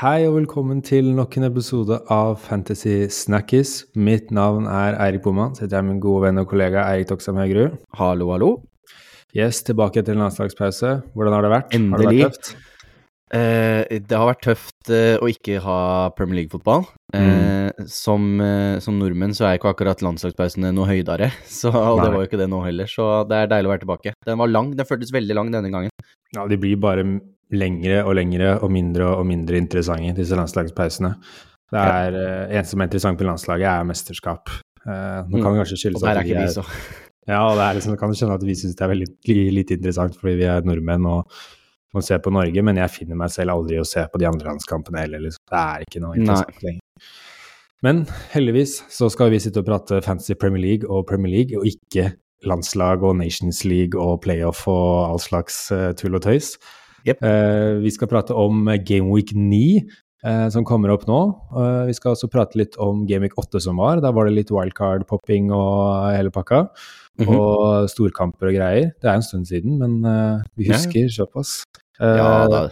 Hei og velkommen til nok en episode av Fantasy Snackies. Mitt navn er Eirik Boman, så heter jeg min gode venn og kollega Eirik Toksam Høgerud. Hallo, hallo. Yes, tilbake til landslagspause. Hvordan har det vært? Endelig. Har det vært tøft? Eh, det har vært tøft eh, å ikke ha Premier League-fotball. Eh, som, eh, som nordmenn så er ikke akkurat landslagspausene noe høydere, så og det var jo ikke det nå heller, så det er deilig å være tilbake. Den var lang, den føltes veldig lang denne gangen. Ja, de blir bare lengre og lengre og mindre og mindre interessante, disse landslagspausene. Det er, eh, eneste som er interessant på landslaget, er mesterskap. Eh, nå kan det kanskje skyldes at er vi, så. Ja, og det er liksom, kan skjønne at vi syns det er veldig lite interessant fordi vi er nordmenn og må se på Norge, men jeg finner meg selv aldri i å se på de andre landskampene heller. Liksom. Det er ikke noe interessant lenger. Men heldigvis så skal vi sitte og prate fancy Premier League og Premier League, og ikke landslag og Nations League og playoff og all slags uh, tull og tøys. Jep. Eh, vi skal prate om Gameweek 9, eh, som kommer opp nå. Eh, vi skal også prate litt om Gameweek 8 som var. Da var det litt wildcard-popping og hele pakka. Mhm. Og storkamper og greier. Det er en stund siden, men vi husker såpass. Ja da.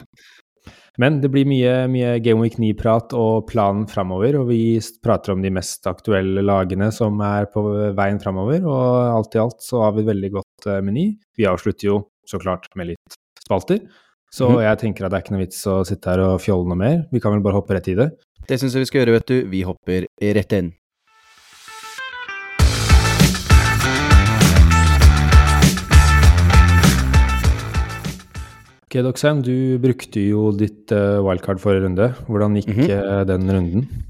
men det blir mye, mye Game Week 9-prat og planen framover, og vi prater om de mest aktuelle lagene som er på veien framover, og alt i alt så har vi et veldig godt meny. Vi avslutter jo så klart med litt spalter, så mm. jeg tenker at det er ikke noe vits å sitte her og fjolle noe mer. Vi kan vel bare hoppe rett i det. Det syns jeg vi skal gjøre, vet du. Vi hopper rett inn. Ok, Doxheim, du brukte jo ditt eh, wildcard forrige runde. Hvordan gikk mm -hmm. den runden?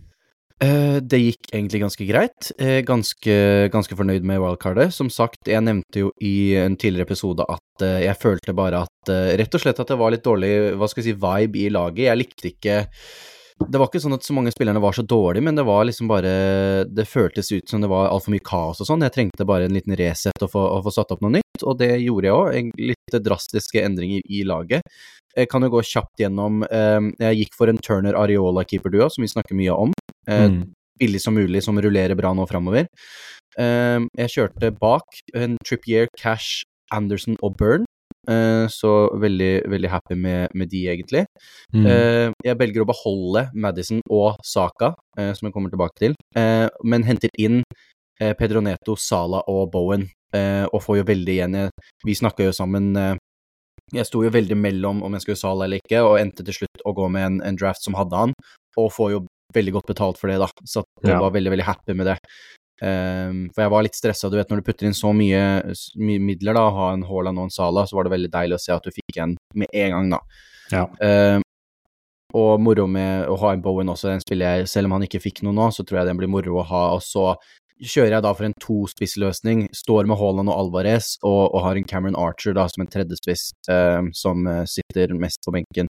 Eh, det gikk egentlig ganske greit. Eh, ganske, ganske fornøyd med wildcardet. Som sagt, jeg nevnte jo i en tidligere episode at eh, jeg følte bare at Rett og slett at det var litt dårlig hva skal jeg si, vibe i laget. Jeg likte ikke Det var ikke sånn at så mange spillerne var så dårlige, men det var liksom bare Det føltes ut som det var altfor mye kaos og sånn. Jeg trengte bare en liten reset og få, få satt opp noe nytt, og det gjorde jeg òg. Litt drastiske endringer i laget. Jeg kan jo gå kjapt gjennom eh, Jeg gikk for en Turner Areola-keeperduo, som vi snakker mye om. Eh, Mm. billig som mulig, som rullerer bra nå framover. jeg kjørte bak en Trippier, Cash, Anderson og Burn, eh, så veldig, veldig happy med, med de, egentlig. Mm. Eh, jeg velger å beholde Madison og Saka, eh, som jeg kommer tilbake til, eh, men henter inn eh, Pedro Neto, Sala og Bowen, eh, og får jo veldig igjen Vi snakka jo sammen eh, Jeg sto jo veldig mellom om jeg skulle Sala eller ikke, og endte til slutt å gå med en, en draft som hadde han, og får jo veldig godt betalt for det, da. Så jeg Ja. var veldig, veldig happy med det. Um, for jeg var litt stressa, du vet når du putter inn så mye, mye midler, da, ha en Haaland og en Sala, så var det veldig deilig å se at du fikk en med en gang, da. Ja. Um, og moro med å ha en Bowen også, den spiller jeg, selv om han ikke fikk noe nå, så tror jeg den blir moro å ha, og så kjører jeg da for en tospissløsning, står med Haaland og Alvarez, og, og har en Cameron Archer da som en tredjespiss, ehm, som eh, sitter mest på benken.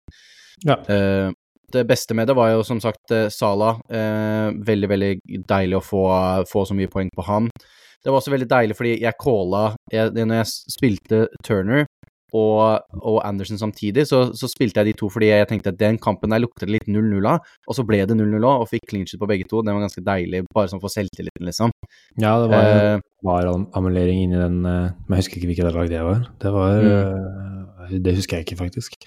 Ja. Eh, det beste med det var jo som sagt eh, Sala. Eh, veldig, veldig deilig å få, få så mye poeng på han. Det var også veldig deilig fordi jeg calla jeg, Når jeg spilte Turner og, og Anderson samtidig, så, så spilte jeg de to fordi jeg tenkte at den kampen der lukter litt 0-0 av. Og så ble det 0-0 òg, og fikk clean på begge to. Det var ganske deilig, bare sånn for selvtilliten, liksom. Ja, det var, uh, var amulering inni den uh, Men jeg husker ikke hvilket lag det var. Det var eh, Det husker jeg ikke, faktisk.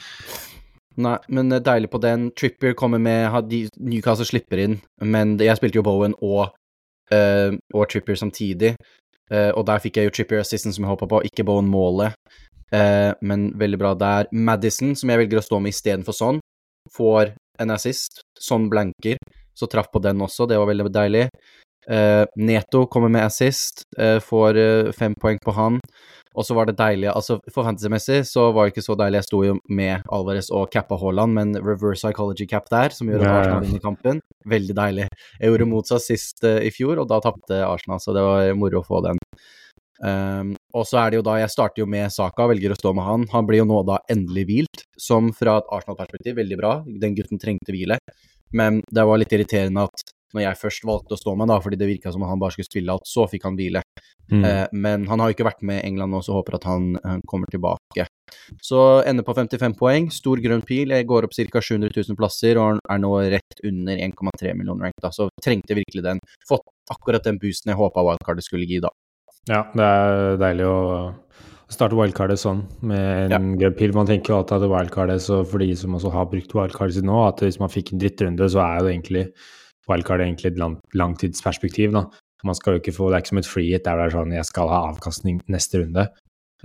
Nei, men deilig på den. Trippier kommer med, de, Newcastle slipper inn, men jeg spilte jo Bowen og, og Trippier samtidig, Uh, og der fikk jeg jo Trippier assisten som jeg håpa på, ikke Bowen målet, eh, men veldig bra der. Madison, som jeg velger å stå med istedenfor sånn, får en assist, sånn blanker, så traff på den også, det var veldig deilig. Eh, Neto kommer med assist, eh, får eh, fem poeng på han. Og så var det deilig, altså for fantasy-messig så var det ikke så deilig, jeg sto jo med Alvarez og cappa Haaland, men reverse psychology cap der, som Ja, ja. Arsenal vinner kampen, veldig deilig. Jeg gjorde motsatt sist uh, i fjor, og da tapte Arsenal, så det var moro å få den. Um, og så er det jo da, jeg starter jo med Saka, velger å stå med han. Han blir jo nå da endelig hvilt, som fra et Arsenal-perspektiv, veldig bra. Den gutten trengte hvile. Men det var litt irriterende at når jeg først valgte å stå med, da, fordi det virka som om han bare skulle spille alt, så fikk han hvile. Mm. Eh, men han har jo ikke vært med England nå, så håper at han, han kommer tilbake. Så ender på 55 poeng, stor grønn pil. Jeg går opp ca. 700 000 plasser og er nå rett under 1,3 millioner rank, da. Så trengte virkelig den. Fått akkurat den boosten jeg håpa wildcardet skulle gi, da. Ja, det er deilig å Starte wildcardet sånn, med en ja. pil. Man tenker jo alltid at wildcardet, så for de som også har brukt wildcardet sitt nå, at hvis man fikk en drittrunde, så er jo egentlig wildcardet egentlig et lang, langtidsperspektiv. da. Man skal jo ikke få, Det er ikke som et free der det er sånn jeg skal ha avkastning neste runde.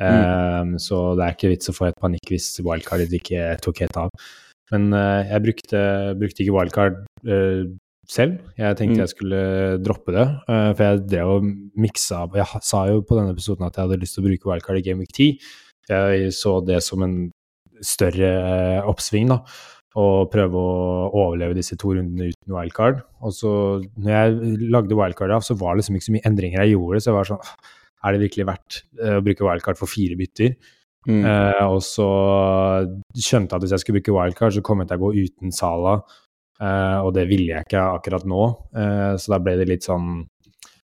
Mm. Um, så det er ikke vits å få et panikk hvis wildcardet ikke tok helt av. Men uh, jeg brukte, brukte, ikke wildcard uh, selv. Jeg tenkte mm. jeg skulle droppe det, uh, for jeg drev og miksa Jeg sa jo på denne episoden at jeg hadde lyst til å bruke wildcard i Game Week 10. Jeg så det som en større uh, oppsving, da. Og prøve å overleve disse to rundene uten wildcard. Og så, når jeg lagde wildcard av, så var det liksom ikke så mye endringer jeg gjorde. Så jeg var sånn Er det virkelig verdt uh, å bruke wildcard for fire bytter? Mm. og så skjønte jeg at hvis jeg skulle bruke wildcard, så kom jeg til å gå uten Sala Uh, og det ville jeg ikke akkurat nå, uh, så da ble det litt sånn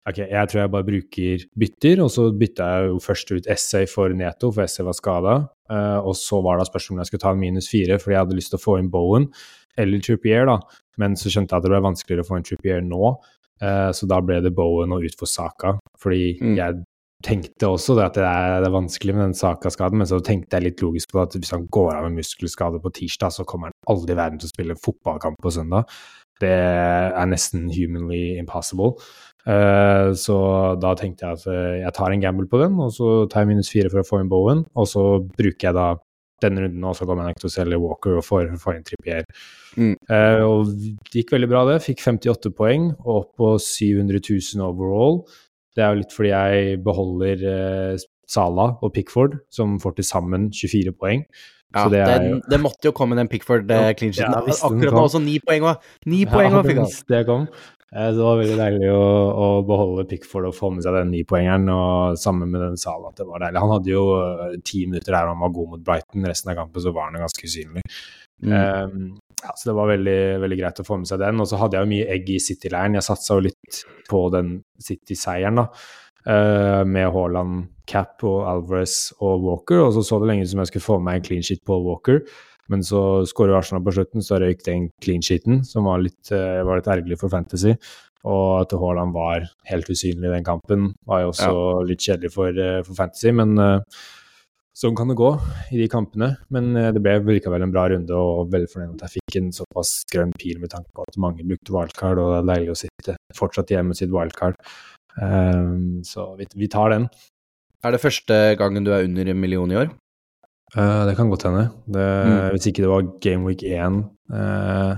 Ok, jeg tror jeg bare bruker bytter, og så bytta jeg jo først ut Essay for Neto, for Essay var skada. Uh, eh, og så var det spørsmålet om jeg skulle ta en minus fire, fordi jeg hadde lyst til å få inn Bowen eller Trippier, da. Men så skjønte jeg at det ble vanskeligere å få en Trippier nå, så da ble det Bowen og ut for Saka. Fordi mm. jeg tenkte også det at det er, det er vanskelig med den Saka-skaden, men så tenkte jeg litt logisk på at hvis han går av med muskelskade på tirsdag, så kommer han aldri i verden til å spille fotballkamp på søndag. Det er nesten humanly impossible. Uh, så da tenkte jeg at uh, jeg tar en gamble på den, og så tar jeg minus fire for å få inn Bowen, og så bruker jeg da denne runden, og så kommer jeg nok til å selge Walker og får, får inn Trippier. Mm. Uh, og det gikk veldig bra, det. Fikk 58 poeng og opp på 700 000 overall. Det er jo litt fordi jeg beholder eh, Sala og Pickford, som får til sammen 24 poeng. Ja, det, den, det, måtte jo komme den Pickford-clinchen. Ja, Akkurat nå også ni poeng òg! Ni poeng òg, ja, det kom. Eh, det var veldig deilig å, å, beholde Pickford og få med seg den nipoengeren. Og sammen med den Sala, det var deilig. Han hadde jo eh, ti minutter der han var god mot Brighton. Resten av kampen så var han ganske usynlig. Mm. Um, ja, så det var veldig, veldig, greit å få med seg den. Og så hadde jeg jo mye egg i City-leiren. Jeg satsa jo litt på den City-seieren, da. Uh, med Haaland, Cap og Alvarez og Walker. Og så så det lenge ut som jeg skulle få med en clean sheet på Walker. Men så skårer Arsenal på slutten, så røyk den clean sheeten, som var litt, uh, var litt ergerlig for Fantasy. Og at Haaland var helt usynlig i den kampen, var jo også ja. litt kjedelig for, uh, for Fantasy. Men Sånn kan det gå i de kampene, men eh, det ble likevel en bra runde og veldig fornøyd med at jeg fikk en såpass grønn pil med tanke på at mange brukte wildcard, og det er deilig å sitte fortsatt hjemme med sitt wildcard. Um, så vi, vi, tar den. Er det første gangen du er under en million i år? Uh, det kan godt hende. Det, mm. Hvis ikke det var Game Week 1. Uh,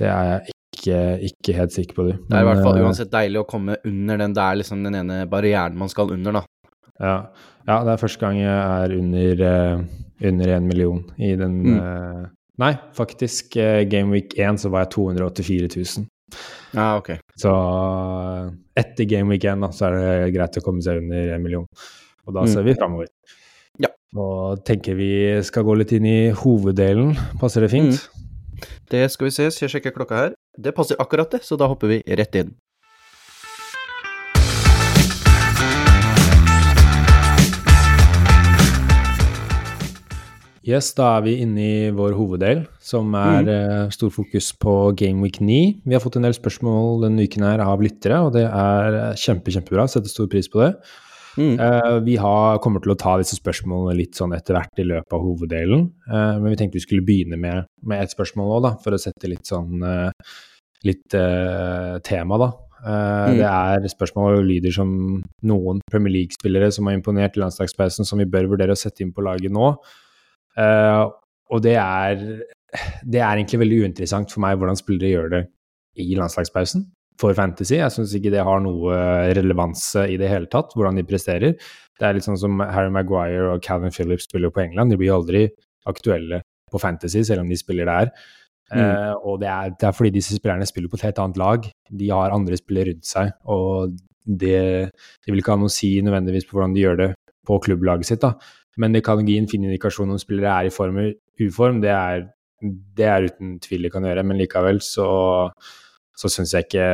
det er jeg ikke, ikke, helt sikker på. Det, det er i hvert fall uansett deilig å komme under den. Det er liksom den ene barrieren man skal under, da. Ja. Ja, det er første gang jeg er under, uh, under 1 million i den mm. uh, Nei, faktisk. Uh, Game Week 1 så var jeg 284 000. Ja, ok. Så etter Game Week 1 da, så er det greit å komme seg under 1 million. Og da mm. ser vi framover. Ja. Og tenker vi skal gå litt inn i hoveddelen. Passer det fint? Mm. Det skal vi se, så jeg sjekker klokka her. Det passer akkurat det, så da hopper vi rett inn. Yes, da er vi inne i vår hoveddel, som er mm. uh, stor fokus på Game Week 9. Vi har fått en del spørsmål denne uken her av lyttere, og det er eh, kjempe, kjempebra. Setter stor pris på det. Mm. Uh, vi har, kommer til å ta disse spørsmålene litt sånn etter hvert i løpet av hoveddelen. Uh, men vi tenkte vi skulle begynne med, med et spørsmål òg, for å sette litt sånn litt tema, da. Mm. Det er spørsmål og lyder som noen Premier League-spillere som har imponert i landslagspausen, som vi bør vurdere å sette inn på laget nå. Uh, og det er, det er egentlig veldig uinteressant for meg hvordan spillere gjør det i landslagspausen for Fantasy. Jeg syns ikke det har noe relevanse i det hele tatt, hvordan de presterer. Det er litt sånn som Harry Maguire og Calvin Phillips spiller på England. De blir aldri aktuelle på Fantasy, selv om de spiller der. Mm. Uh, og det er, det er, fordi disse spillerne spiller på et helt annet lag. De har andre spillere rundt seg, og det, det vil ikke ha noe å si nødvendigvis på hvordan de gjør det på klubblaget sitt. da. Men det kan gi en fin indikasjon om spillere er i form eller uform. Det er, det er uten tvil det kan gjøre, men likevel så, så syns jeg ikke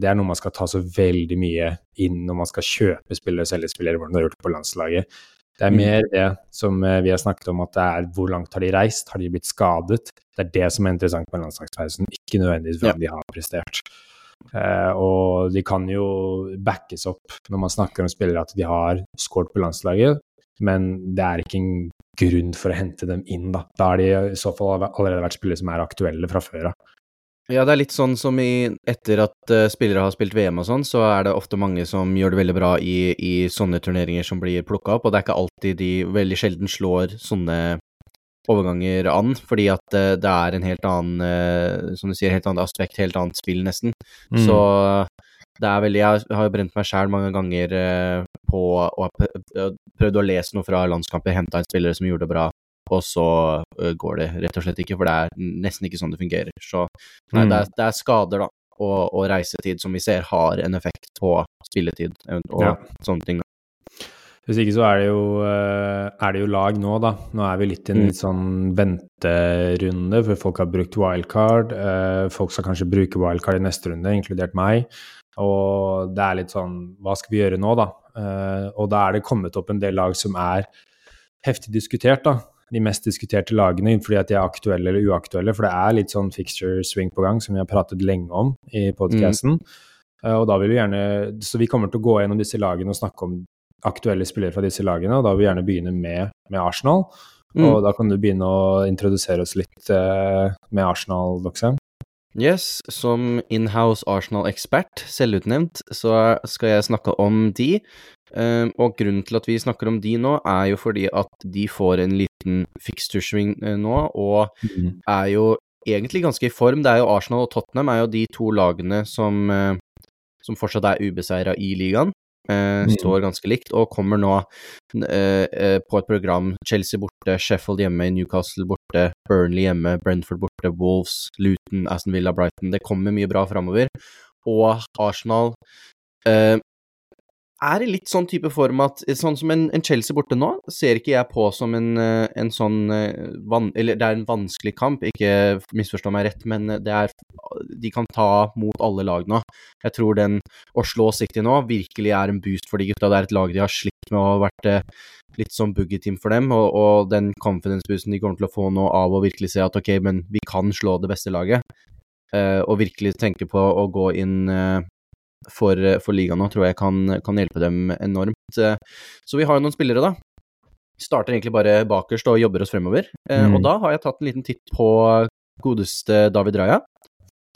det er noe man skal ta så veldig mye inn når man skal kjøpe spillere og selge spillere, hvordan de har gjort på landslaget. Det er mm. mer det som eh, vi har snakket om, at det er hvor langt har de reist, har de blitt skadet? Det er det som er interessant på landslagspausen, ikke nødvendigvis hvordan ja. de har prestert. Uh, og de kan jo backes opp når man snakker om spillere at de har scoret på landslaget, men det er ikke en grunn for å hente dem inn, da. Da har de i så fall allerede vært spillere som er aktuelle fra før av. Ja, det er litt sånn som i Etter at uh, spillere har spilt VM og sånn, så er det ofte mange som gjør det veldig bra i, i sånne turneringer som blir plukka opp, og det er ikke alltid de veldig sjelden slår sånne overganger an, fordi at uh, det er en helt annen, uh, som du sier, helt annet aspekt, helt annet spill, nesten. Mm. Så det er veldig Jeg har brent meg sjæl mange ganger på å prøvd å lese noe fra landskamper, henta inn spillere som gjorde det bra, og så går det rett og slett ikke, for det er nesten ikke sånn det fungerer. Så nei, mm. det, er, det, er, skader, da, og, og, reisetid som vi ser har en effekt på spilletid og ja. sånne ting. Hvis ikke så er det, jo, er det jo lag nå, da. Nå er vi litt i en mm. litt sånn venterunde, for folk har brukt wildcard. Folk skal kanskje bruke wildcard i neste runde, inkludert meg. Og det er litt sånn Hva skal vi gjøre nå, da? Og da er det kommet opp en del lag som er heftig diskutert, da de mest diskuterte lagene fordi at de er aktuelle eller uaktuelle. For det er litt sånn fixture swing på gang, som vi har pratet lenge om i podkasten. Mm. Uh, og da vil vi gjerne Så vi kommer til å gå gjennom disse lagene og snakke om aktuelle spillere fra disse lagene, og da vil vi gjerne begynne med, med Arsenal. Mm. Og da kan du begynne å introdusere oss litt uh, med Arsenal, Doxham. Yes, som inhouse Arsenal-ekspert, selvutnevnt, så skal jeg snakke om de. Um, og grunnen til at vi snakker om de nå, er jo fordi at de får en liten fixture-swing uh, nå, og mm. er jo egentlig ganske i form. Det er jo Arsenal og Tottenham er jo de to lagene som, uh, som fortsatt er ubeseira i ligaen. Uh, mm. Står ganske likt, og kommer nå på et program Chelsea borte, Sheffield hjemme, Newcastle borte, Burnley hjemme, Brentford borte, Wolves, Luton, Aston Villa, Brighton. Det kommer mye bra framover. Og Arsenal er i litt sånn type form at sånn som en, en, Chelsea borte nå, ser ikke jeg på som en, eh, en sånn eh, van, Eller det er en vanskelig kamp, ikke misforstå meg rett, men det er De kan ta mot alle lag nå. Jeg tror den å slå City nå virkelig er en boost for de gutta. Det er et lag de har slitt med og vært eh, litt sånn boogie-team for dem, og, og den confidence-boosten de kommer til å få nå av å virkelig se at ok, men vi kan slå det beste laget, uh, og virkelig tenke på å gå inn uh, for, eh, for ligaen nå, tror jeg kan, kan, hjelpe dem enormt. Eh, så vi har jo noen spillere, da. Starter egentlig bare bakerst og jobber oss fremover. Eh, mm. Og da har jeg tatt en liten titt på godeste David Raja.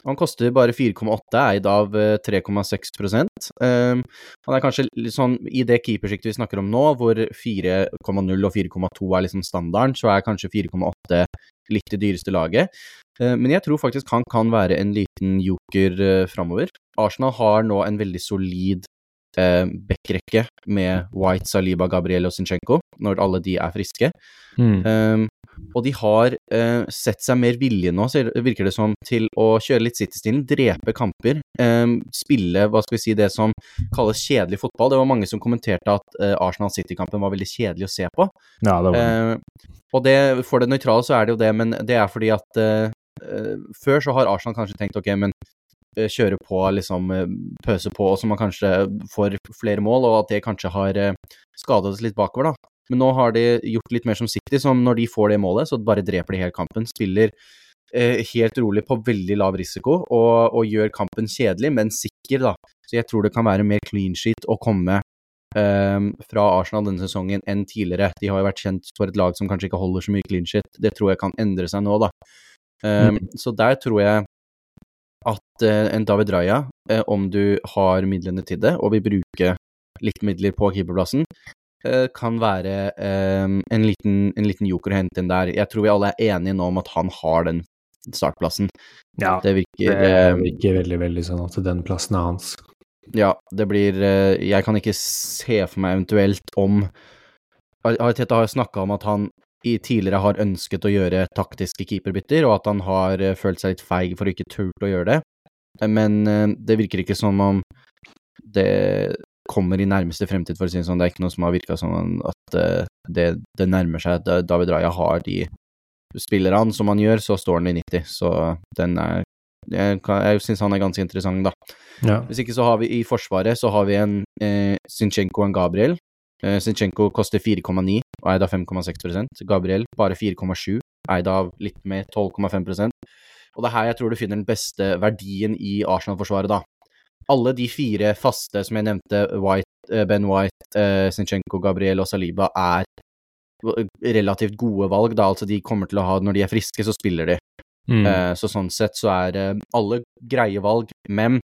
Han koster bare 4,8, eid av 3,6 um, Han er kanskje litt sånn i det keepersjiktet vi snakker om nå, hvor 4,0 og 4,2 er liksom standarden, så er kanskje 4,8 litt det dyreste laget. Uh, men jeg tror faktisk han kan være en liten joker uh, framover. Arsenal har nå en veldig solid eh, backrekke med White, Saliba, Gabriel og Zinchenko, når alle de er friske. Mm. Um, og de har uh, sett seg mer villige nå, virker det som, til å kjøre litt City-stilen, drepe kamper, um, spille hva skal vi si, det som kalles kjedelig fotball. Det var mange som kommenterte at uh, Arsenal City-kampen var veldig kjedelig å se på. Ja, det var. Uh, og det, for det nøytrale så er det jo det, men det er fordi at før så har Arsenal kanskje tenkt ok, men Eh, kjøre på, liksom eh, pøse på, så man kanskje får flere mål, og at det kanskje har eh, skadet oss litt bakover, da. Men nå har de gjort litt mer som City, som når de får det målet, så bare dreper de hele kampen. Spiller eh, helt rolig på veldig lav risiko, og, og, gjør kampen kjedelig, men sikker, da. Så jeg tror det kan være mer clean sheet å komme eh, fra Arsenal denne sesongen enn tidligere. De har jo vært kjent for et lag som kanskje ikke holder så mye clean sheet. Det tror jeg kan endre seg nå, da. Um, mm. Så der tror jeg eh, en David Raja, eh, om du har midlene til det og vil bruke litt midler på keeperplassen, eh, kan være en liten, en liten joker å hente inn der. Jeg tror vi alle er enige nå om at han har den startplassen. Ja, det virker, det virker veldig, veldig sånn at den plassen er hans. Ja, det blir Jeg kan ikke se for meg eventuelt om Arteta har snakka om at han i tidligere har ønsket å gjøre taktiske keeperbytter, og at han har følt seg litt feig for å ikke turte å gjøre det. Men uh, det virker ikke som om det kommer i nærmeste fremtid, for å si det sånn. Det er ikke noe som har virka som at uh, det, det, nærmer seg. David Raja har de spillerne som han gjør, så står han i 90. Så den er Jeg, jeg syns han er ganske interessant, da. Ja. Hvis ikke så har vi i Forsvaret så har vi en eh, Zinchenko og en Gabriel. Eh, Zinchenko koster 4,9 og eid av 5,6% Gabriel bare 4,7, eid av litt mer 12,5 Og det er her jeg tror du finner den beste verdien i Arsenal-forsvaret, da. alle de fire faste som jeg nevnte, White, Ben White, uh, Zinchenko, Gabriel og Saliba, er relativt gode valg, da. Altså, de kommer til å ha Når de er friske, så spiller de. Mm. Uh, så sånn sett så er uh, alle greie valg, men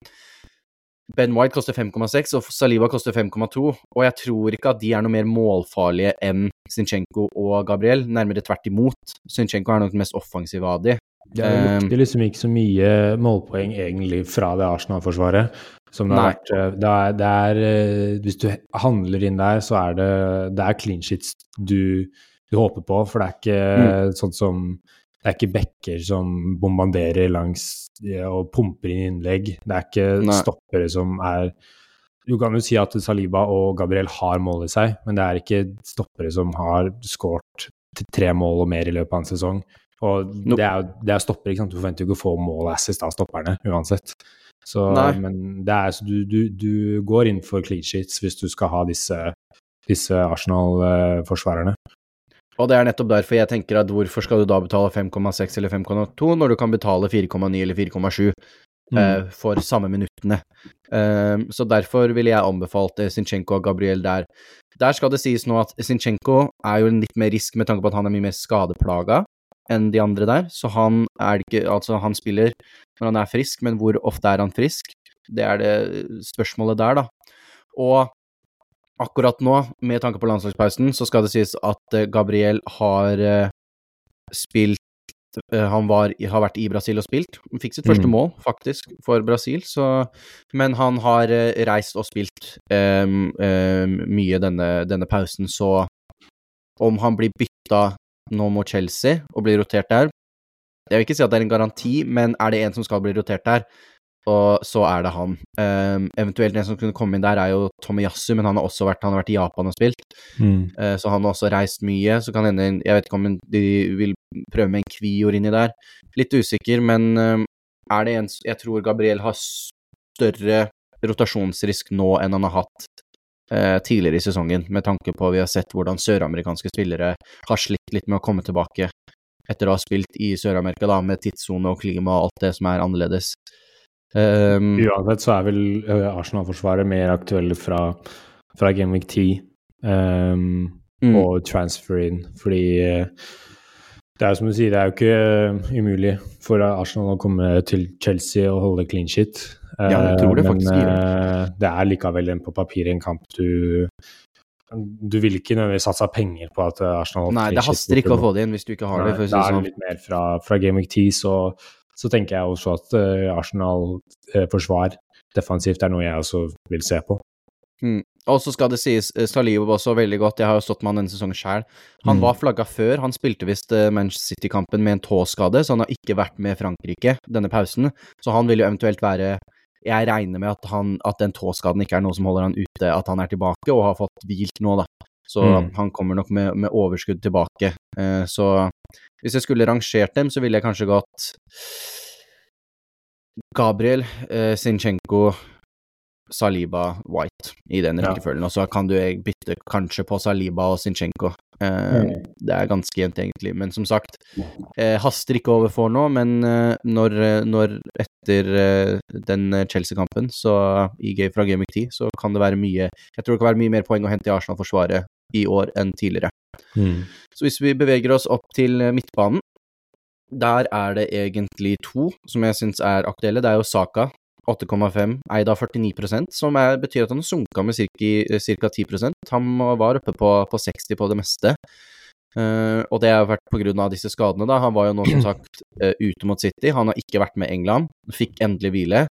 Ben White koster 5,6 og Saliba koster 5,2, og jeg tror ikke at de er noe mer målfarlige enn Zinchenko og Gabriel, nærmere tvert imot. Zinchenko er nok den mest offensive av de. Det lukter liksom ikke så mye målpoeng egentlig fra det Arsenal-forsvaret. Som det har vært eh, det er, det er, eh, Hvis du handler inn der, så er det, det er clean sheets du, du, håper på. For det er ikke mm. sånn som Det er ikke backer som bombarderer langs og pumper inn innlegg. Det er ikke Nei. stoppere som er Du kan jo si at Saliba og Gabriel har mål i seg, men det er ikke stoppere som har skåret tre mål og mer i løpet av en sesong. Og det er, det er stopper, ikke sant. Du forventer jo ikke å få mål assist av stopperne uansett. Så, men det er, så du, du, du, går inn for clean sheets hvis du skal ha disse, disse Arsenal-forsvarerne. Og det er nettopp derfor jeg tenker at hvorfor skal du da betale 5,6 eller 5,2 når du kan betale 4,9 eller 4,7 mm. uh, for samme minuttene. Uh, så derfor ville jeg anbefalt Zinchenko og Gabriel der. Der skal det sies nå at Zinchenko er jo litt mer risk med tanke på at han er mye mer skadeplaga enn de andre der, så han er det ikke Altså, han spiller når han er frisk, men hvor ofte er han frisk? Det er det spørsmålet der, da. Og akkurat nå, med tanke på landslagspausen, så skal det sies at eh, Gabriel har uh, spilt uh, Han var, har vært i Brasil og spilt. Han fikk sitt første mm. mål, faktisk, for Brasil, så Men han har reist og spilt um, um, mye denne, denne pausen, så om han blir bytta nå mot Chelsea og blir rotert der. Jeg vil ikke si at det er en garanti, men er det en som skal bli rotert der, og så er det han. Um, eventuelt en som kunne komme inn der, er jo Tomiyasu, men han har også vært, han har vært i Japan og spilt. Mm. Uh, så han har også reist mye. Så kan hende Jeg vet ikke om de vil prøve med en Kvior inni der. Litt usikker, men um, er det en Jeg tror Gabriel har større rotasjonsrisk nå enn han har hatt tidligere i sesongen, med tanke på vi har sett hvordan søramerikanske spillere har slitt litt med å komme tilbake etter å ha spilt i Sør-Amerika, da, med tidssone og klima og alt det som er annerledes. Um, Uansett så er vel eh, Arsenal-forsvaret mer aktuelle fra, fra Game Week 10 um, mm. og transfer in, fordi uh, det er jo som du sier, det er jo ikke umulig for Arsenal å komme til Chelsea og holde clean shit. Ja, jeg tror det eh, faktisk Men uh, det er likevel en på papiret en kamp du du vil ikke nødvendigvis satse penger på at Arsenal Nei, det haster ikke å få det inn hvis du ikke har Nei, det. Da er det sånn. litt mer fra, fra Game Week 10, så, så, tenker jeg også at uh, Arsenal-forsvar defensivt er noe jeg også vil se på. Mm. Og så skal det sies, Salibo også veldig godt, jeg har jo stått med han denne sesongen sjøl. Han mm. var flagga før, han spilte visst Manchester City-kampen med en tåskade, så han har ikke vært med Frankrike denne pausen. Så han vil jo eventuelt være jeg regner med at, han, at den tåskaden ikke er noe som holder han ute, at han er tilbake og har fått hvilt nå, da. Så mm. han kommer nok med, med overskudd tilbake. Eh, så hvis jeg skulle rangert dem, så ville jeg kanskje gått Gabriel, eh, Zinchenko, Saliba, White i den rekkefølgen. Ja. Og så kan du bytte kanskje på Saliba og Zinchenko. Eh, mm. Det er ganske jevnt, egentlig. Men som sagt, eh, haster ikke over for nå. Men eh, når, når, etter eh, den Chelsea-kampen, så i, fra Game 10, så kan det være mye Jeg tror det kan være mye mer poeng å hente i Arsenal-forsvaret i år enn tidligere. Mm. Så hvis vi beveger oss opp til midtbanen, der er det egentlig to som jeg syns er aktuelle. Det er jo Saka 8,5, eid av 49% som er, betyr at han har sunka med ca. 10% Han var oppe på, på 60 på det meste. Uh, og det har vært pga. disse skadene. da. Han var jo nå som sagt uh, ute mot City. Han har ikke vært med England. Fikk endelig hvile.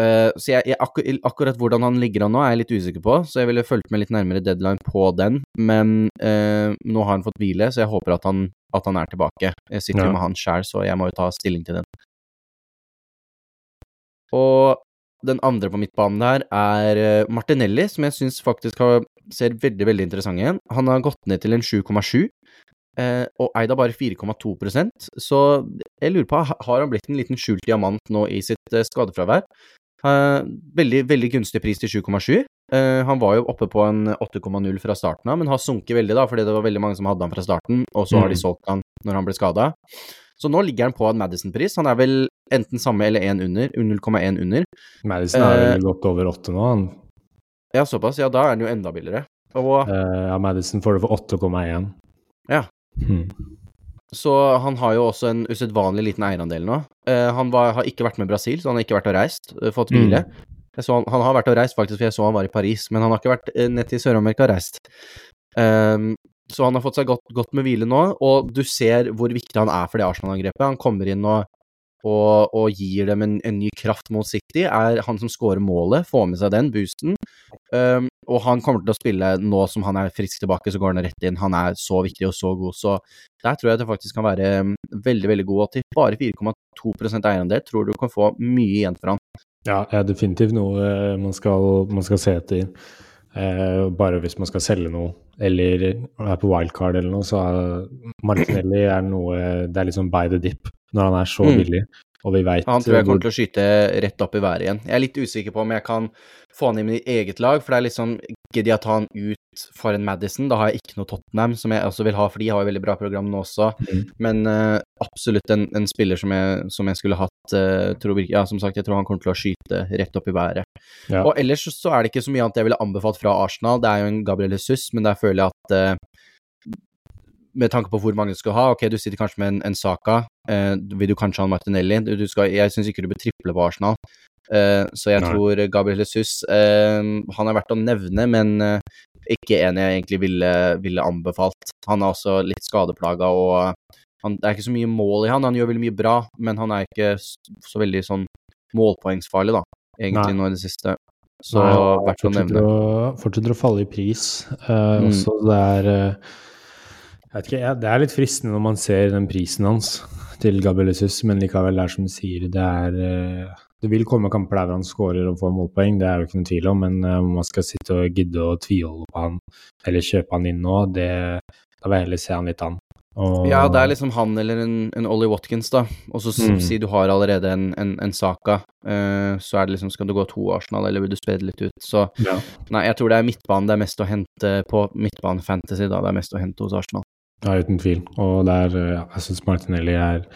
Uh, så jeg, jeg, akkur akkurat hvordan han ligger an nå, er jeg litt usikker på, så jeg ville fulgt med litt nærmere deadline på den. Men nå har han fått hvile, så jeg håper at han, at han er tilbake. Jeg sitter jo ja. med han sjæl, så jeg må jo ta stilling til den. Og den andre på midtbanen der er eh, Martinelli, som jeg syns faktisk har, ser veldig veldig interessant igjen. Han har gått ned til en 7,7, eh, og eid av bare 4,2% så jeg lurer på, har han blitt en liten skjult diamant nå i sitt eh, skadefravær? Eh, veldig, veldig gunstig pris til 7,7. Uh, han var jo oppe på en 8,0 fra starten av, men har sunket veldig, da, fordi det var veldig mange som hadde han fra starten, og så har de mm. solgt han når han ble skada. Så nå ligger han på en Madison-pris. Han er vel enten samme eller én under. 0,1 under. Madison er vel gått over åtte nå, han. Ja, såpass. Ja, da er den jo enda billigere. Og Ja, Madison får det for 8,1. Ja. Hmm. Så han har jo også en usedvanlig liten eierandel nå. Uh, han var, har ikke vært med Brasil, så han har ikke vært og reist, fått hvile. Mm. Han, han, har vært og reist, faktisk, for jeg så han var i Paris, men han har ikke vært ned til Sør-Amerika og reist. Um, så han har fått seg godt, godt, med hvile nå, og du ser hvor viktig han er for det Arsenal-angrepet. Han kommer inn og, og, og gir dem en, en, ny kraft mot City. Er han som scorer målet, får med seg den boosten. Um, og han kommer til å spille nå som han er frisk tilbake, så går han rett inn. Han er så viktig og så god, så der tror jeg det faktisk kan være veldig, veldig god. Og til bare 4,2% eierandel tror du kan få mye igjen for han. Ja, er definitivt noe eh, man skal, man skal se etter. Eh, bare hvis man skal selge noe, eller er på wildcard eller noe, så er Martinelli er noe Det er liksom by the dip når han er så mm. billig. Og vi vet Han tror jeg kommer til å skyte rett opp i været igjen. Jeg er litt usikker på om jeg kan få han inn i eget lag, for det er liksom Gidder jeg ta han ut for en Madison? Da har jeg ikke noe Tottenham, som jeg også vil ha, for de har jo veldig bra program nå også. Mm. Men uh, absolutt en, en, spiller som jeg, som jeg skulle hatt uh, tror, Ja, som sagt, jeg tror han kommer til å skyte rett opp i været. Ja. Og ellers så er det ikke så mye annet jeg ville anbefalt fra Arsenal. Det er jo en Gabriel Jesus, men der føler jeg at uh, med tanke på hvor mange du skal ha, ok, du sitter kanskje med en, en Saka, uh, vil du kanskje ha en Martinelli? Du, du skal, jeg syns ikke du bør triple på Arsenal, så jeg Nei. tror Gabriel Jesus Han er verdt å nevne, men ikke en jeg egentlig ville, ville, anbefalt. Han er også litt skadeplaga, og han, det er ikke så mye mål i han. Han gjør veldig mye bra, men han er ikke så veldig sånn målpoengsfarlig, da, egentlig, Nei. nå i det siste. Så verdt å nevne. fortsetter å falle i pris. Uh, mm. Også det er uh, jeg vet ikke, Det er litt fristende når man ser den prisen hans til Gabrielisus, men likevel, det er som du sier, det er uh, Det vil komme kamper der han skårer og får målpoeng, det er jo ikke noen tvil om, men om man skal sitte og gidde å tviholde på han eller kjøpe han inn nå, det, da vil jeg heller se han litt an. Og... Ja, det er liksom han eller en, en Ollie Watkins, da. Og så mm. si du har allerede en, en, en Saka, uh, så er det liksom Skal du gå to Arsenal, eller vil du spille litt ut? Så ja. nei, jeg tror det er midtbanen det er mest å hente på midtbane-fantasy, da. Det er mest å hente hos Arsenal. Ja, uten tvil. Og der, eh, ja, jeg syns Martinelli er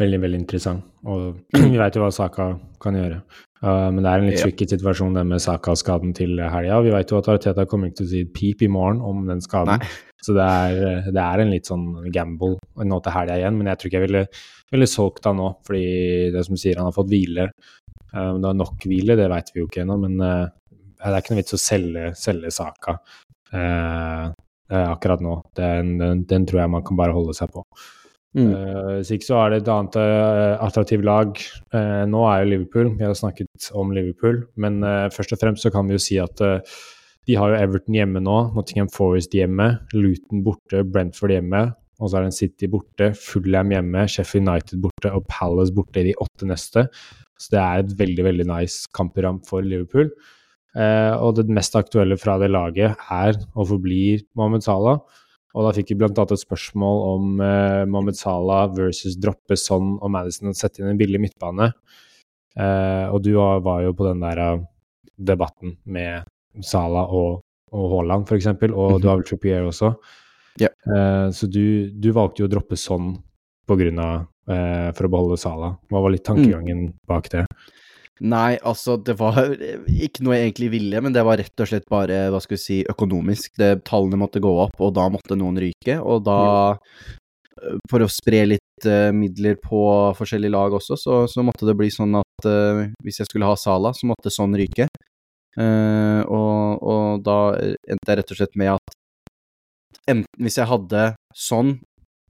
veldig, veldig interessant. Og vi vet jo hva Saka kan gjøre. Uh, men det er en litt tricky situasjon det med Saka-skaden til helga. Vi vet jo at Ariteta kommer ikke til å si et pip i morgen om den skaden. Nei. Så det er, eh, det er, en litt sånn gamble nå til helga igjen. Men jeg tror ikke jeg ville, ville solgt han nå, fordi det som sier, han har fått hvile. Uh, det er nok hvile, det vet vi jo ikke ennå, men uh, det er ikke noe vits å selge, selge Saka. Akkurat nå. Den, den, den, tror jeg man kan bare holde seg på. Mm. Uh, hvis ikke så er det et annet uh, attraktivt lag. Uh, nå er jo Liverpool, vi har snakket om Liverpool, men først og fremst så kan vi jo si at de har jo Everton hjemme nå, Nottingham Forest hjemme, Luton borte, Brentford hjemme. Og så er det en City borte, Fulham hjemme, Sheffield United borte og Palace borte de åtte neste. Så det er et veldig veldig nice kampprogram for Liverpool. Og det mest aktuelle fra det laget er og forblir Mohammed Salah. Og da fikk vi bl.a. et spørsmål om eh, Mohammed Salah versus droppe Son og Madison og sette inn en billig midtbane. Eh, og du var jo på den der uh, debatten med Salah og, og Haaland, f.eks., og mm -hmm. du har vel Trippier også. Yeah. Eh, så du, du, valgte jo å droppe Son på grunn av, eh, for å beholde Salah. Hva var litt tankegangen mm. bak det? Nei, altså, det var ikke noe jeg egentlig ville, men det var rett og slett bare, hva skal vi si, økonomisk. Det, tallene måtte gå opp, og da måtte noen ryke, og da eh, For å spre litt uh, midler på forskjellige lag også, så, så, måtte det bli sånn at uh, hvis jeg skulle ha Sala, så måtte sånn ryke. Uh, og, og, da endte jeg rett og slett med at enten hvis jeg hadde sånn,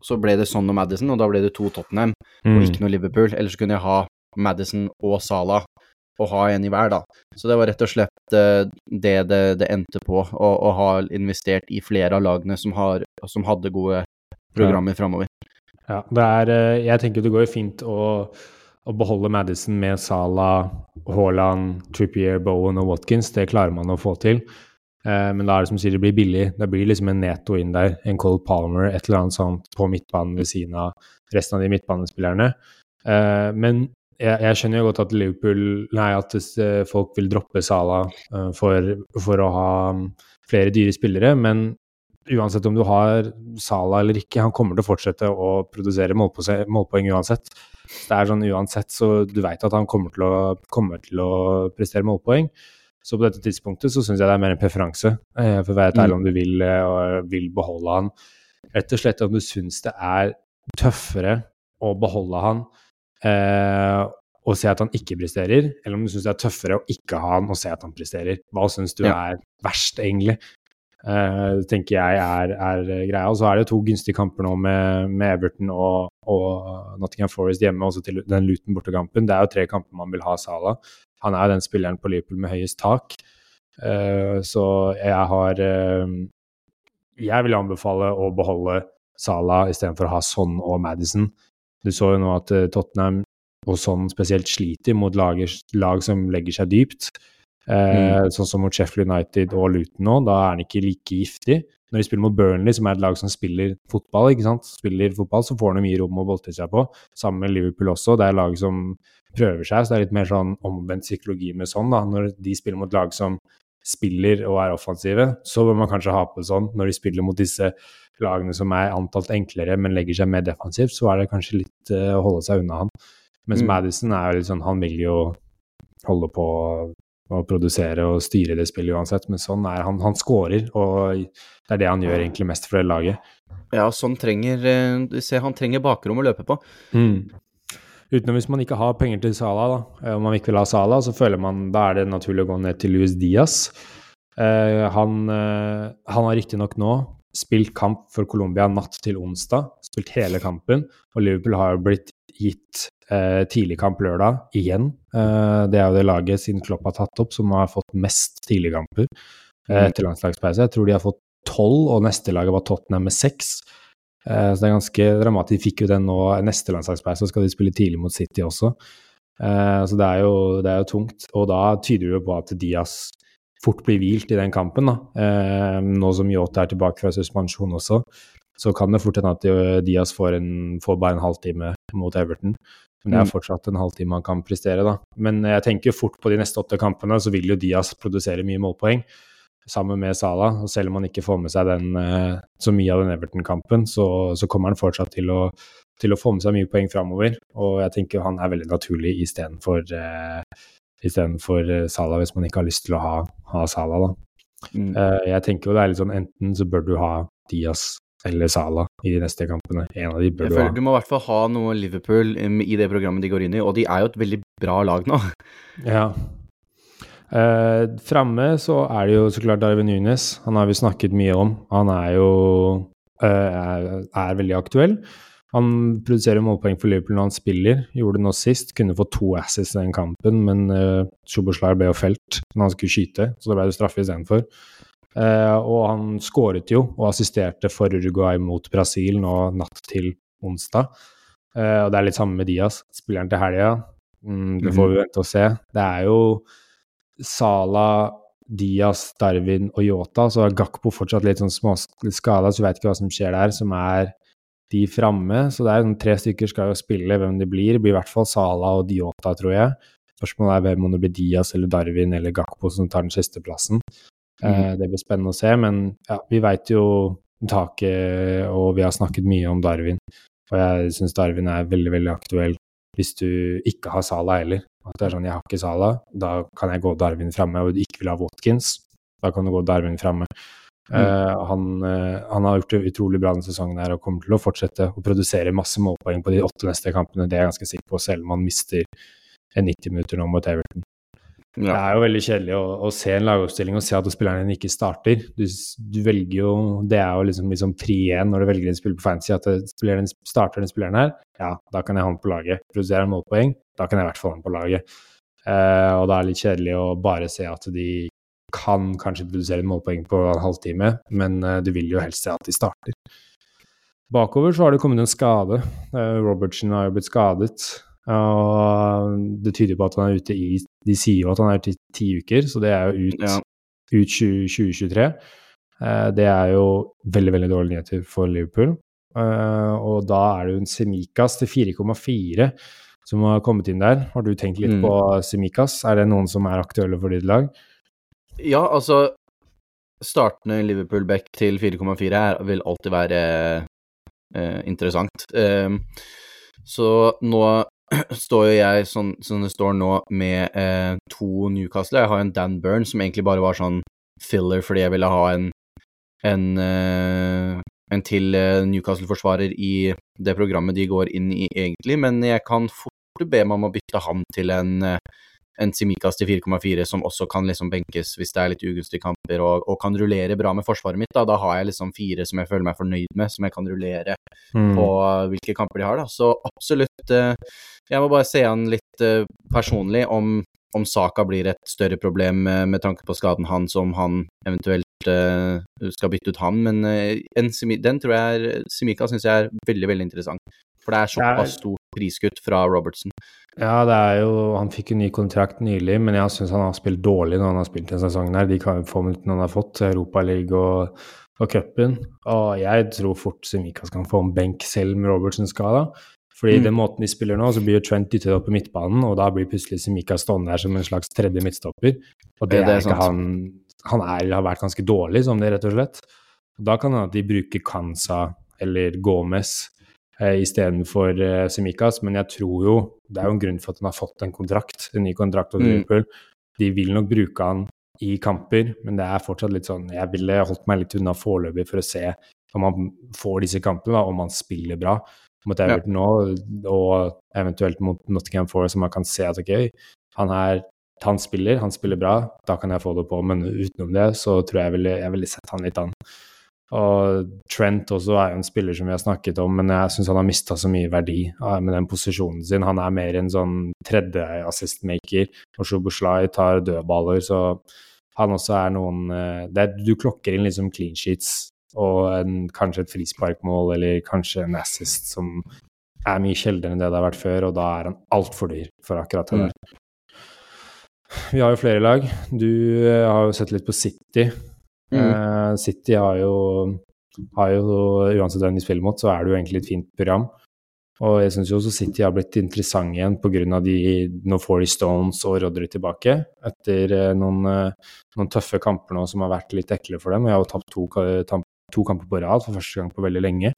så ble det sånn og Madison, og da ble det to Tottenham, mm. og ikke noe Liverpool. Eller så kunne jeg ha Madison og Salah å ha en i hver, da. Så det var rett og slett uh, det, det det, endte på, å, å, ha investert i flere av lagene som, har, som hadde gode programmer framover. Ja, det er uh, Jeg tenker det går fint å, å beholde Madison med Salah, Haaland, Trippier, Bowen og Watkins. Det klarer man å få til. Uh, men da er det som sier, det blir billig. Det blir liksom en Neto inn der, en Cole Palmer, et eller annet sånt på midtbanen ved siden av resten av de midtbanespillerne. men jeg, jeg, skjønner jo godt at Liverpool Nei, at eh, folk vil droppe Sala uh, for, for, å ha um, flere dyre spillere, men uansett om du har Sala eller ikke, han kommer til å fortsette å produsere målpoeng uansett. Det er sånn uansett, så du veit at han kommer til, å, kommer til, å, prestere målpoeng. Så på dette tidspunktet så syns jeg det er mer en preferanse, eh, for å være ærlig mm. om du vil, vil beholde han. Rett og slett om du syns det er tøffere å beholde han uh, og se at han ikke presterer, eller om du syns det er tøffere å ikke ha han og se at han presterer. Hva syns du ja. er verst, egentlig? Uh, tenker jeg er, er, greia. Og så er det to gunstige kamper nå med, med Everton og, og, Nottingham Forest hjemme, også til den Luton bortekampen. Det er jo tre kamper man vil ha Sala. Han er jo den spilleren på Liverpool med høyest tak. Uh, så jeg har uh, Jeg vil anbefale å beholde Sala istedenfor å ha Son og Madison. Du så jo nå at Tottenham og sånn spesielt sliter mot lag, lag som legger seg dypt. Eh, mm. Sånn som mot Sheffield United og Luton nå, da er han ikke like giftig. Når de spiller mot Burnley, som er et lag som spiller fotball, ikke sant? spiller fotball, så får de mye rom å bolte seg på. Sammen med Liverpool også. Det er lag som prøver seg, så det er litt mer sånn omvendt psykologi med sånn. da. Når de spiller mot lag som spiller og er offensive, så bør man kanskje ha på sånn. Når de spiller mot disse lagene som er antalt enklere, men legger seg mer defensivt, så er det kanskje litt uh, å holde seg unna han. Mens mm. Madison er jo litt sånn, han vil jo holde på å produsere og styre det spillet uansett, men sånn er han. Han scorer, og det er det han gjør egentlig mest for det laget. Ja, sånn trenger eh, Du ser han trenger bakrom å løpe på. Mm. Utenom hvis man ikke har penger til Sala, da. Eh, om man ikke vil ha Sala, så føler man da er det naturlig å gå ned til Luis Diaz. Eh, han, eh, han har riktignok nå spilt kamp for Colombia natt til onsdag, spilt hele kampen, og Liverpool har jo blitt gitt eh, tidlig kamp lørdag igjen. Eh, det er jo det laget siden Klopp har tatt opp som har fått mest tidligkamper eh, mm. etter landslagspause. Jeg tror de har fått tolv, og neste laget var Tottenham med seks. Eh, så det er ganske dramatisk. De fikk jo den nå neste landslagspause, så skal de spille tidlig mot City også. Eh, så det er, jo, det er jo tungt. Og da tyder det jo på at Diaz fort blir hvilt i den kampen. da. Eh, nå som Yota er tilbake fra suspensjon også, så kan det fort hende at Diaz får, en, får bare en halvtime mot Everton. Men det er mm. fortsatt en halvtime han kan prestere, da. Men jeg tenker jo fort på de neste åtte kampene, så vil jo Diaz produsere mye målpoeng sammen med Salah. Og selv om han ikke får med seg den, eh, så mye av den Everton-kampen, så, så, kommer han fortsatt til å, til å, få med seg mye poeng framover. Og jeg tenker han er veldig naturlig istedenfor uh, istedenfor eh, Salah, hvis man ikke har lyst til å ha, ha Salah, da. Mm. Uh, jeg tenker jo det er litt sånn enten så bør du ha Diaz eller Sala i de neste kampene. En av de bør du ha. Du må i hvert fall ha noe Liverpool i det programmet de går inn i, og de er jo et veldig bra lag nå. Ja. Eh, Framme så er det jo så klart Darwin Nunes. Han har vi snakket mye om. Han er jo eh, er, veldig aktuell. Han produserer målpoeng for Liverpool når han spiller. Gjorde det nå sist. Kunne få to asses i den kampen, men eh, Sjoboslaj ble jo felt når han skulle skyte, så da ble det straffe istedenfor. Eh, og han skåret jo og assisterte for Uruguay mot Brasil nå natt til onsdag. Eh, og det er litt samme med Diaz. Spiller han til helga? Mm, det får vi mhm. vente og se. Det er jo Sala, Diaz, Darwin og Yota, så er Gakpo fortsatt litt sånn småskada, så du vet ikke hva som skjer der, som er de framme. Så det er sånn tre stykker skal jo spille, hvem det blir. Det blir i hvert fall Sala og Diota, tror jeg. Spørsmålet er hvem om det blir Diaz eller Darwin eller Gakpo som tar den siste plassen. Mm. Det blir spennende å se, men ja, vi veit jo taket, og vi har snakket mye om Darwin. Og jeg syns Darwin er veldig, veldig aktuell hvis du ikke har Sala heller. At det er sånn, jeg har ikke Sala, da kan jeg gå Darwin framme, og du ikke vil ha Watkins, da kan du gå Darwin framme. Mm. Uh, han, uh, han, har gjort det utrolig bra denne sesongen her og kommer til å fortsette å produsere masse målpoeng på de åtte neste kampene, det er jeg ganske sikker på, selv om han mister 90 minutter nå mot Everton. Ja. Det er jo veldig kjedelig å, å, se en lagoppstilling og se at spilleren din ikke starter. Du, du, velger jo Det er jo liksom, liksom pri én når du velger en spiller på fancy at spilleren, starter den spilleren her, ja, da kan jeg ha den på laget. Produserer han målpoeng, da kan jeg i hvert fall ha den på laget. Eh, og da er det litt kjedelig å bare se at de kan kanskje produsere målpoeng på en halvtime, men eh, du vil jo helst se at de starter. Bakover så har det kommet en skade. Eh, Robertsen har jo blitt skadet. Og det tyder på at han er ute i De sier jo at han er ute i ti uker, så det er jo ut, ja. ut 2023. Eh, det er jo veldig, veldig dårlige nyheter for Liverpool. Eh, og da er det jo en Semikas til 4,4 som har kommet inn der. Har du tenkt litt mm. på Semikas? Er det noen som er aktuelle for ditt lag? Ja, altså startende Liverpool-back til 4,4 vil alltid være eh, interessant. Eh, så nå står jo jeg sånn som det står nå, med eh, to Newcastle. Jeg har en Dan Burn som egentlig bare var sånn filler fordi jeg ville ha en, en, eh, en til eh, Newcastle-forsvarer i det programmet de går inn i, egentlig. Men jeg kan fort be meg om å bytte han til en eh, en Simikas til 4,4 som også kan liksom benkes hvis det er litt ugunstige kamper, og, og, kan rullere bra med forsvaret mitt. Da, da har jeg liksom fire som jeg føler meg fornøyd med, som jeg kan rullere mm. på hvilke kamper de har. da. Så absolutt uh, Jeg må bare se an litt uh, personlig om, om Saka blir et større problem med tanke på skaden hans, om han eventuelt skal bytte ut han. Men den tror jeg Simika syns jeg er veldig, veldig interessant. For det er såpass stort priskutt fra Robertson. Ja, det er jo Han fikk jo ny kontrakt nylig, men jeg syns han har spilt dårlig når han har spilt denne sesongen. her. De kan få minuttene han har fått, Europaligaen og, og cupen. Og jeg tror fort Semikas kan få en benk selv med Robertson skada. Fordi mm. den måten de spiller nå, så blir jo Trent dyttet opp på midtbanen, og da blir plutselig Semika stående der som en slags tredje midtstopper. Og det, det er, ikke han Han er, har vært ganske dårlig som det, rett og slett. Da kan det hende at de bruker Kansa eller Gomez eh, istedenfor eh, Semikas, men jeg tror jo Det er jo en grunn for at han har fått en kontrakt, en ny kontrakt hos mm. Liverpool. De vil nok bruke han i kamper, men det er fortsatt litt sånn Jeg ville holdt meg litt unna foreløpig for å se om han får disse kampene, da, om han spiller bra mot Everton ja. nå, og eventuelt mot Nottingham Forest, så man kan se at ok, han er han spiller, han spiller bra, da kan jeg få det på, men utenom det så tror jeg ville, jeg ville sett han litt an. Og Trent også er jo en spiller som vi har snakket om, men jeg syns han har mista så mye verdi med den posisjonen sin. Han er mer en sånn tredje assist-maker, og Shubuslai tar dødballer, så han også er noen eh, er, Du klokker inn liksom clean sheets og en, kanskje et frisparkmål eller kanskje en assist som er mye sjeldnere enn det det har vært før, og da er han altfor dyr for akkurat det der. Mm. Vi har jo flere lag. Du eh, har jo sett litt på City. Mm. Uh, City har jo, har jo, Uansett hvem de spiller mot, så er det jo egentlig et fint program. Og jeg syns jo også City har blitt interessant igjen pga. de Nå får de Stones og Rodry tilbake etter uh, noen, uh, noen, tøffe kamper nå som har vært litt ekle for dem. Og jeg har jo tapt to, to, kamper på rad for første gang på veldig lenge.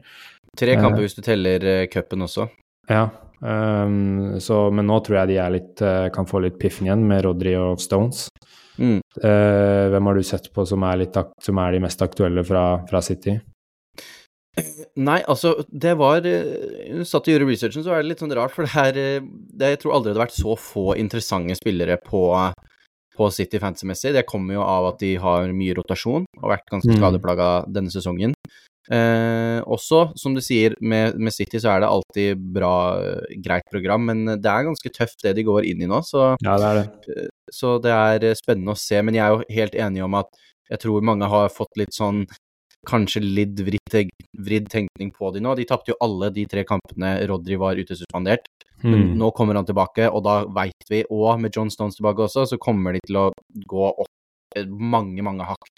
Tre kamper hvis du teller cupen også. Ja, um, så, men nå tror jeg de litt, kan få litt piffen igjen med Rodry og Stones. Mm. Uh, hvem har du sett på som er, som er de mest aktuelle fra, fra, City? Nei, altså, det var uh, Satt og gjorde researchen, så er det litt sånn rart, for det her uh, det, Jeg tror aldri det har vært så få interessante spillere på, på City fantasy-messig. Det kommer jo av at de har mye rotasjon og har vært ganske mm. denne sesongen. Eh, også, som du sier, med, med, City så er det alltid bra, greit program, men det er ganske tøft det de går inn i nå. Så, ja, det, er det. Så det er spennende å se. Men jeg er jo helt enig om at jeg tror mange har fått litt sånn kanskje litt vridd, vridd tenkning på de nå. De tapte jo alle de tre kampene Rodry var utesuspendert. Men mm. nå kommer han tilbake, og da veit vi, og med John Stones tilbake også, så kommer de til å gå opp mange, mange hakk.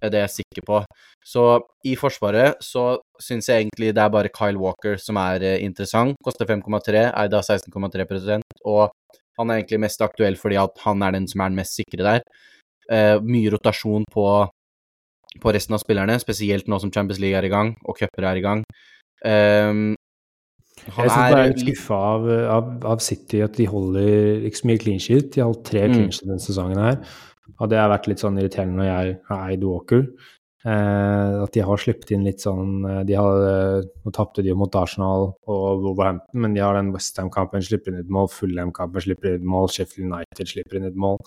Det er jeg sikker på. Så i Forsvaret så syns jeg egentlig det er bare Kyle Walker som er eh, interessant. Koster 5,3, eid av 16,3% og han er egentlig mest aktuell fordi at han er den som er den mest sikre der. Uh, mye rotasjon på, på, resten av spillerne, spesielt nå som Champions League er i gang og cuper er i gang. Um, jeg syns jeg er skuffa av, av, av, City at de holder ikke så mye clean sheet. De har holdt tre mm. clean sheet denne sesongen her. Og det har vært litt sånn irriterende når jeg har eid Walker. Eh, at de har sluppet inn litt sånn eh, de har, eh, Nå tapte de jo mot Arsenal og Wolverhampton, men de har den Westham-kampen, slipper inn et mål. Fullham-kampen, slipper inn et mål. Sheffield United slipper inn et mål.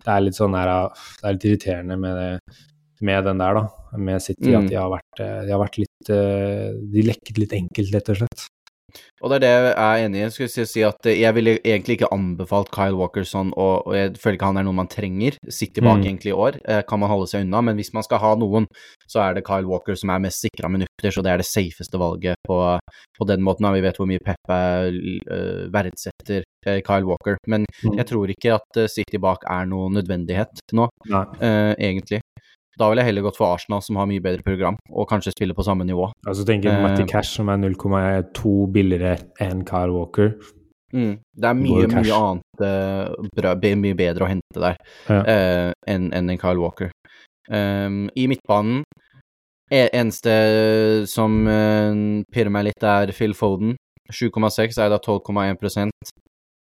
Det er litt sånn her, det er litt irriterende med, det, med den der, da. Med City. Mm. At de har, vært, de har vært litt De lekket litt enkelt, rett og slett. Og det er det jeg er enig i. Jeg skulle si at jeg ville egentlig ikke anbefalt Kyle Walkerson, og, og jeg føler ikke han er noen man trenger. Sitt bak mm. egentlig i år, eh, kan man holde seg unna. Men hvis man skal ha noen, så er det Kyle Walker som er mest sikra minutter, så det er det safeste valget på, på den måten. Vi vet hvor mye Pep uh, verdsetter uh, Kyle Walker. Men mm. jeg tror ikke at City bak er noen nødvendighet nå, uh, egentlig. Da ville jeg heller gått for Arsenal, som har mye bedre program, og kanskje spiller på samme nivå. Altså tenker jeg Matty eh, Cash, som er 0,2 billigere enn Kyle Walker. Mm, det er mye, mye annet uh, bra, mye bedre å hente der ja. uh, enn en Kyle Walker. Um, I midtbanen e, Eneste som uh, pirrer meg litt, er Phil Foden. 7,6 er da 12,1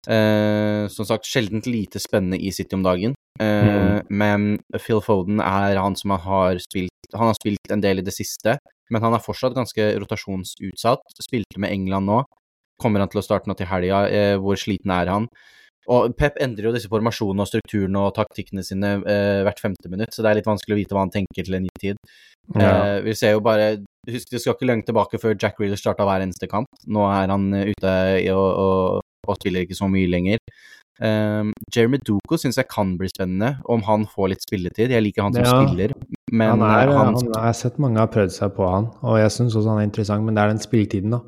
uh, Som sagt, sjeldent lite spennende i City om dagen. Uh, mm. Men Phil Foden er han som har spilt Han har spilt en del i det siste, men han er fortsatt ganske rotasjonsutsatt. Spilte med England nå. Kommer han til å starte nå til helga? Uh, hvor sliten er han? Og Pep endrer jo disse formasjonene og strukturene og taktikkene sine eh, hvert femte minutt, så det er litt vanskelig å vite hva han tenker til en ny tid. Ja. Eh, vi ser jo bare Husk, det skal ikke lenge tilbake før Jack Reeler starta hver eneste kamp. Nå er han eh, ute og, og, og spiller ikke så mye lenger. Um, Jeremy Duco syns jeg kan bli spennende, om han får litt spilletid. Jeg liker han som ja, spiller, men han er, han, han, Jeg har sett mange har prøvd seg på han, og jeg syns også han er interessant, men det er den spilletiden, da.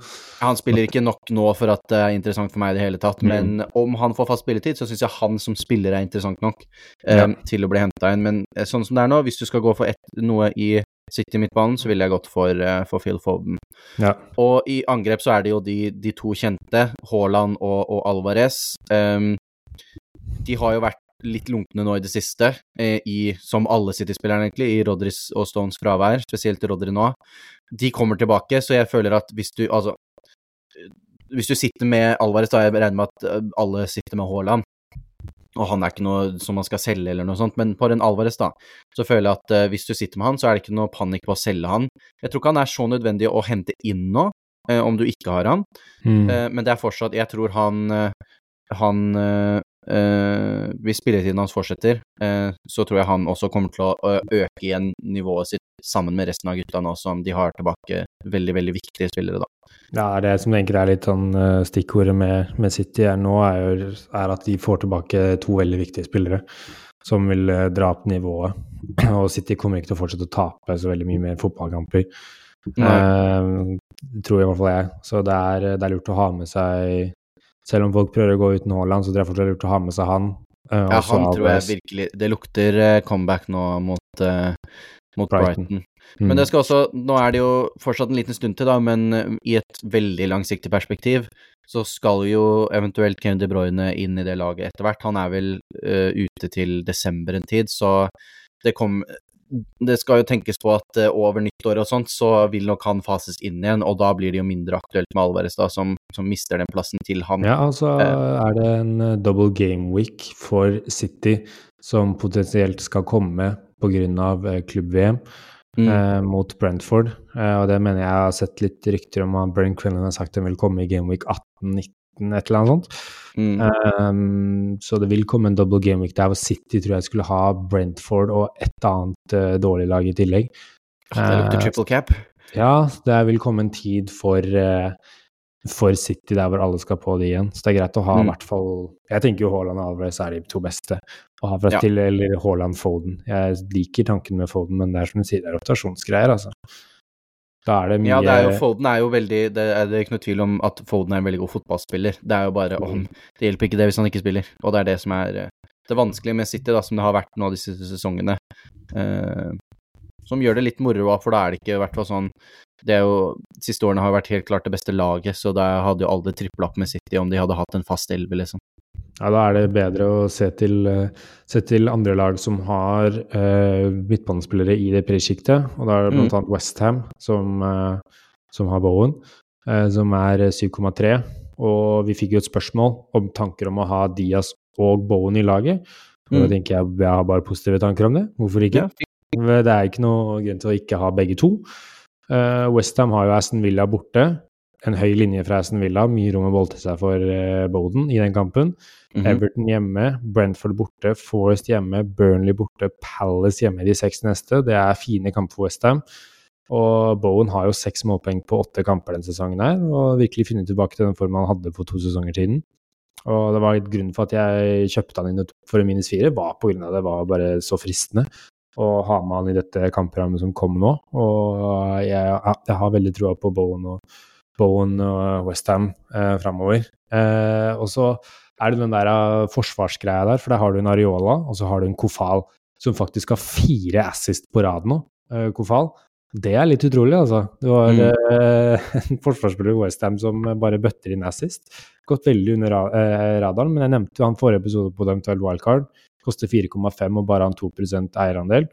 Han spiller ikke nok nå for at det er interessant for meg i det hele tatt, mm. men om han får fast spilletid, så syns jeg han som spiller er interessant nok um, ja. til å bli henta inn. Men eh, sånn som det er nå, hvis du skal gå for et, noe i City midtbanen, så ville jeg gått for, uh, for Phil Foden. Ja. Og i angrep så er det jo de, de to kjente, Haaland og, og Alvarez. Um, de har jo vært litt lunkne nå i det siste, eh, i, som alle City-spillerne egentlig, i Rodris og Stones fravær, spesielt Rodri nå. De kommer tilbake, så jeg føler at hvis du Altså, hvis du sitter med Alvarez, da jeg regner med at eh, alle sitter med Haaland, og han er ikke noe som man skal selge eller noe sånt, men på en Alvarez, da, så føler jeg at uh, hvis du sitter med han, så er det ikke noe panikk på å selge han. Jeg tror ikke han er så nødvendig å hente inn nå, eh, om du ikke har han, mm. eh, men det er fortsatt Jeg tror han han Uh, hvis spilletiden hans fortsetter, uh, så tror jeg han også kommer til å øke igjen nivået sitt sammen med resten av gutta nå som de har tilbake veldig, veldig viktige spillere, da. Ja, det som egentlig er litt sånn uh, stikkordet med, med, City er nå, er, jo, er, at de får tilbake to veldig viktige spillere som vil dra opp nivået. Og City kommer ikke til å fortsette å tape så veldig mye mer fotballkamper. tror i hvert fall jeg. Så det er, det er lurt å ha med seg selv om folk prøver å gå uten Haaland, så tror jeg fortsatt det er lurt å ha med seg han. Uh, ja, han tror jeg virkelig Det lukter uh, comeback nå mot, uh, mot Brighton. Brighton. Mm. Men det skal også Nå er det jo fortsatt en liten stund til, da, men i et veldig langsiktig perspektiv så skal jo eventuelt Kevin De Bruyne inn i det laget etter hvert. Han er vel ute til desember en tid, så det kom det skal jo tenkes på at uh, over nyttår og sånt, så vil nok han fases inn igjen, og da blir det jo mindre aktuelt med Alvarez, da, som, som mister den plassen til han. Ja, altså er det en uh, double game week for City som potensielt skal komme pga. Klubb-VM mm. mot Brentford, og det mener jeg jeg har sett litt rykter om at Brent Quinlan har sagt den vil komme i game week 18-19 et eller annet sånt. Mm. Um, så det vil komme en double game week der hvor City tror jeg skulle ha Brentford og et annet uh, dårlig lag i tillegg. Det lukter uh, triple cap. Ja, det vil komme en tid for, uh, for City der hvor alle skal på det igjen. Så det er greit å ha i mm. hvert fall Jeg tenker jo Haaland og Alvarez er de to beste å ha fra ja. til, eller Haaland Foden. Jeg liker tanken med Foden, men det er som du sier, det er rotasjonsgreier, altså. Da er det mye Ja, det er jo, Foden er jo veldig Det er, det ikke noe tvil om at Foden er en veldig god fotballspiller. Det er jo bare om mm. Det hjelper ikke det hvis han ikke spiller. Og det er det som er eh, det vanskelige med City, da, som det har vært nå disse sesongene. Eh, som gjør det litt moro, for da er det ikke i hvert fall sånn det er jo, De siste årene har vært helt klart det beste laget, så da hadde jo alle tripla opp med City om de hadde hatt en fast elve, liksom. Ja, da er det bedre å se til, eh, se til andre lag som har uh, midtbanespillere i det prissjiktet. Og da er det bl.a. Mm. Westham som, uh, som har Bowen, uh, som er 7,3. Og vi fikk jo et spørsmål om tanker om å ha Diaz og Bowen i laget. Og mm. da tenker jeg jeg har bare positive tanker om det. Hvorfor ikke? Det er ikke noe grunn til å ikke ha begge to. Uh, Westham har jo Aston Villa borte en høy linje fra Aston Villa. Mye rom å bolte seg for uh, Boden i den kampen. Mm -hmm. Everton hjemme, Brentford borte, Forest hjemme, Burnley borte, Palace hjemme i de seks neste. Det er fine kamper for Westham. Og Bowen har jo seks målpoeng på åtte kamper denne sesongen her, og virkelig funnet tilbake til den formen han hadde for to sesonger siden. Og det var et grunnen for at jeg kjøpte han inn for en minus fire, var på grunn av det var bare så fristende å ha med han i dette kamprammet som kom nå. Og jeg, jeg har veldig troa på Bowen og Bowen og Westham eh, framover. Eh, og så er det den der uh, forsvarsgreia der, for der har du en Areola, og så har du en Kofal som faktisk har fire assist på rad nå. Uh, Kofal. Det er litt utrolig, altså. Det var uh, en forsvarsspiller i Westham som bare bøtter inn assist. Gått veldig under uh, radaren, men jeg nevnte jo han forrige episode på eventuelt wildcard. Koster 4,5 og bare han 2% eierandel.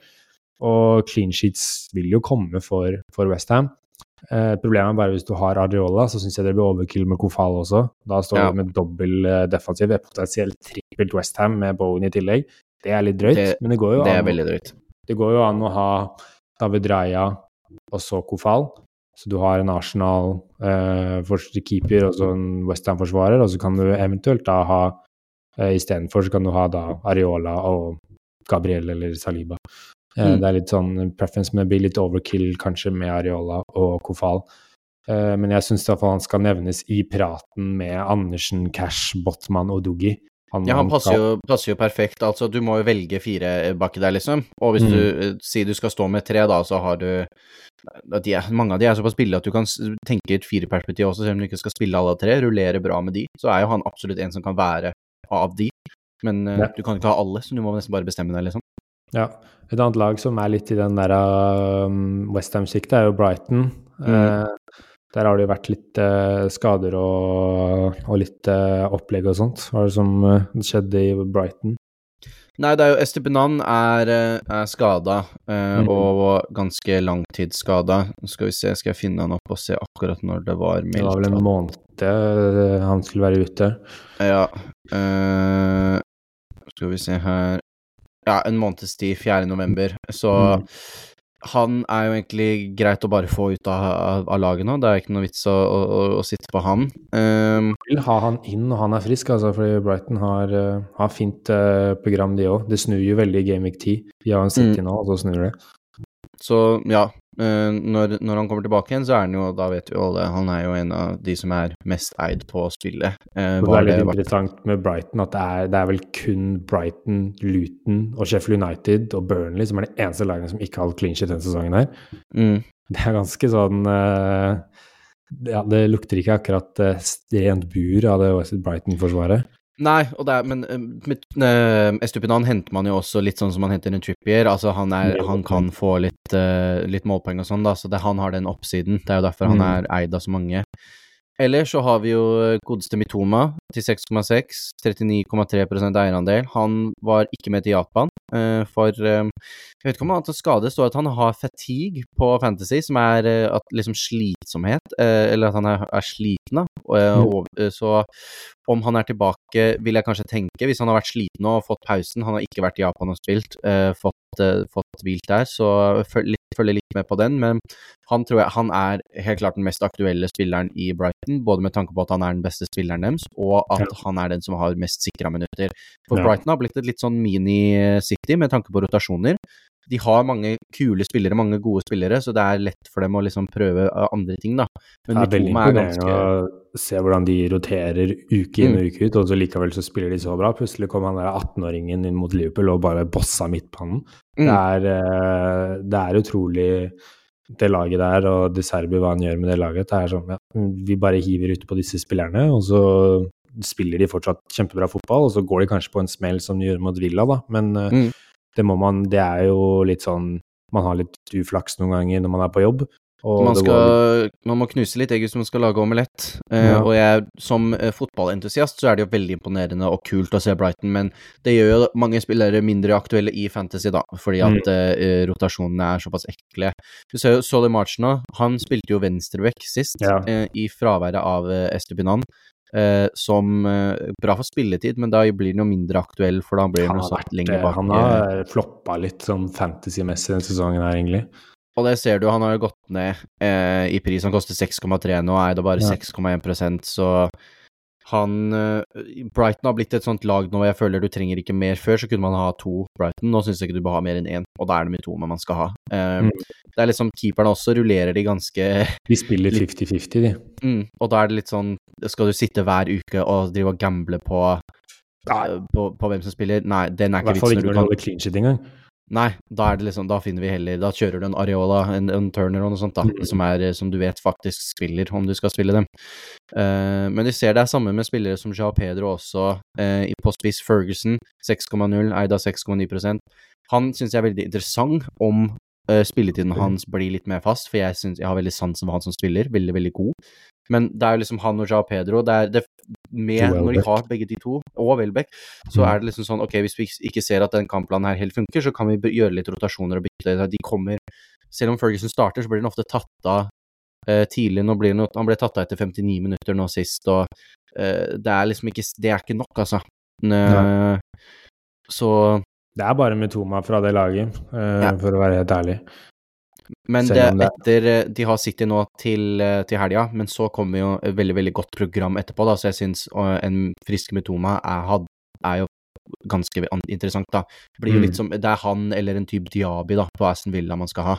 og clean sheets vil jo komme for, for Westham. Eh, problemet er bare hvis du har Areola, så syns jeg det blir overkill med Kofal også. Da står ja. du med dobbel defensiv, defensiv, potensielt trippelt Westham med Bowen i tillegg. Det er litt drøyt, det, men det går jo det an. Drøyt. Det går jo an å ha David Raja og så Kofal. Så du har en Arsenal eh, og så en Westham-forsvarer, og så kan du eventuelt da ha eh, Istedenfor så kan du ha da Areola og Gabriel eller Saliba. Eh, mm. Det er litt sånn preference, men det blir litt overkill kanskje med Areola og Kofal. Eh, men jeg syns iallfall han skal nevnes i praten med Andersen, Cash, Botman og Doogie. Han, ja, han passer jo, passer jo, perfekt. Altså, du må jo velge fire baki der, liksom. Og hvis mm. du eh, sier du skal stå med tre, da, så har du de er, Mange av de er såpass billige at du kan tenke et fireperspektiv også, selv om du ikke skal spille alle tre. Rullere bra med de. Så er jo han absolutt en som kan være av de. Men ja. du kan ikke ha alle, så du må nesten bare bestemme deg, liksom. Ja. Et annet lag som er litt i den der um, Westham-siktet, er jo Brighton. Mm. Eh, der har det jo vært litt uh, skader og, og litt uh, opplegg og sånt. Hva er det som uh, skjedde i Brighton? Nei, det er jo Estipenan er, er skada, mm. og ganske langtidsskada. Skal vi se, skal jeg finne han opp og se akkurat når det var meldt? Det var vel en måned han skulle være ute. Ja. skal vi se her Ja, en måneds tid, 4. november. Så mm han er jo egentlig greit å bare få ut av, av, av laget nå. Det er ikke noe vits å, å, å sitte på han. Um, vil ha han inn når han er frisk, altså, fordi Brighton har, uh, har fint uh, program, de òg. Det snur jo veldig i Game Week 10. De har en City mm. nå, og så snur det. Så ja, uh, når, når, han kommer tilbake igjen, så er han jo, da vet vi jo alle, han er jo en av de som er mest eid på spillet. Uh, det er litt det, interessant med Brighton at det er, det er, vel kun Brighton, Luton og Sheffield United og Burnley som er de eneste lagene som ikke har hatt clean shit denne sesongen her. Mm. Det er ganske sånn uh, Ja, det lukter ikke akkurat rent bur av det Brighton-forsvaret. Nei, er, men eh, uh, Estupinan henter man jo også litt sånn som man henter en Trippier. Altså han, er, han kan få litt, uh, litt målpoeng og sånn, da, så det, han har den oppsiden. Det er jo derfor mm. han er eid av så mange. Ellers så har vi jo godeste Mitoma til 6,6, 39,3% eierandel. Han var ikke med til Japan, uh, for Jeg vet ikke om han har hatt skade. Det står at han har fatigue på Fantasy, som er at, liksom slitsomhet, eller at han er, er sliten. da. Så om han er tilbake, vil jeg kanskje tenke, hvis han har vært sliten og fått pausen. Han har ikke vært i Japan og spilt, fått, fått hvilt der, så litt, følger litt med på den. Men han tror jeg han er helt klart den mest aktuelle spilleren i Brighton, både med tanke på at han er den beste spilleren deres, og at ja. han er den som har mest sikra minutter. For ja. Brighton har blitt et litt sånn mini-City med tanke på rotasjoner de har mange kule spillere, mange gode spillere, så det er lett for dem å liksom prøve eh, andre ting, da. Men det er veldig imponerende ganske... å se hvordan de roterer uke inn og mm. uke ut, og så likevel så spiller de så bra. Plutselig kom han der 18-åringen inn mot Liverpool og bare bossa midtbanen. Mm. Det, er, eh, det er utrolig det laget der, og De Serbi, hva han gjør med det laget. Det er sånn ja, vi bare hiver ute på disse spillerne, og så spiller de fortsatt kjempebra fotball, og så går de kanskje på en smell som de gjør mot Villa, da, men eh, mm det må man Det er jo litt sånn Man har litt uflaks noen ganger når man er på jobb. Man, skal, man, må knuse litt egg hvis man skal lage omelett. Eh, ja. og jeg, som eh, fotballentusiast så er det jo veldig imponerende og kult å se Brighton, men det gjør jo mange spillere mindre aktuelle i Fantasy, da, fordi at mm. uh, rotasjonene er såpass ekle. Du ser jo Solly March nå, han spilte jo venstreback sist, ja. uh, i fraværet av Estupinan eh, som eh, bra for spilletid, men da blir den jo mindre aktuell, for da blir han jo satt lenger bak. Han har floppa litt sånn fantasy-messig denne sesongen her, egentlig. Og det ser du, han har jo gått ned eh, i pris. Han koster 6,3 nå, er det bare ja. 6,1% så han uh, Brighton har blitt et sånt lag nå jeg føler du trenger ikke mer. Før så kunne man ha to Brighton, nå syns jeg ikke du bør ha mer enn én, og da er det mye to man skal ha. Um, mm. Det er liksom Keeperne også rullerer de ganske De spiller 50-50, de. Mm, og da er det litt sånn Skal du sitte hver uke og drive og gamble på, uh, på, på, hvem som spiller? Nei, den er ikke vitsen. I hvert fall ikke når du holder clean shit engang. Nei, da er det liksom, da finner vi heller Da kjører du en Areola, en, en Turner og noe sånt, da, mm. som, er, som du vet faktisk spiller, om du skal spille dem. Uh, men vi ser det er samme med spillere som Jao Pedro også, uh, i postvis Ferguson, 6,0, Eida 6,9% Han syns jeg er veldig interessant om uh, spilletiden mm. hans blir litt mer fast, for jeg, synes, jeg har veldig sansen for han som spiller, veldig, veldig god. Men det er jo liksom han og Jao Pedro det er, det, med, når de har begge de to, og Welbeck, så mm. er det liksom sånn ok, hvis vi ikke ser at den kampplanen her helt funker, så kan vi gjøre litt rotasjoner og bytte. De kommer Selv om Ferguson starter, så blir den ofte tatt av eh, tidlig. Nå blir han ble tatt av etter 59 minutter nå sist, og eh, det er liksom ikke Det er ikke nok, altså. Ja. Så Det er bare Mitoma fra det laget, eh, ja. for å være helt ærlig. Men det, etter eh, De har City nå til, eh, til helga, men så kommer jo et veldig veldig godt program etterpå, da, så jeg syns en frisk Mitoma er, er, jo ganske interessant, da. Blir jo litt mm. som Det er han eller en type Diaby da, på Aston Villa man skal ha.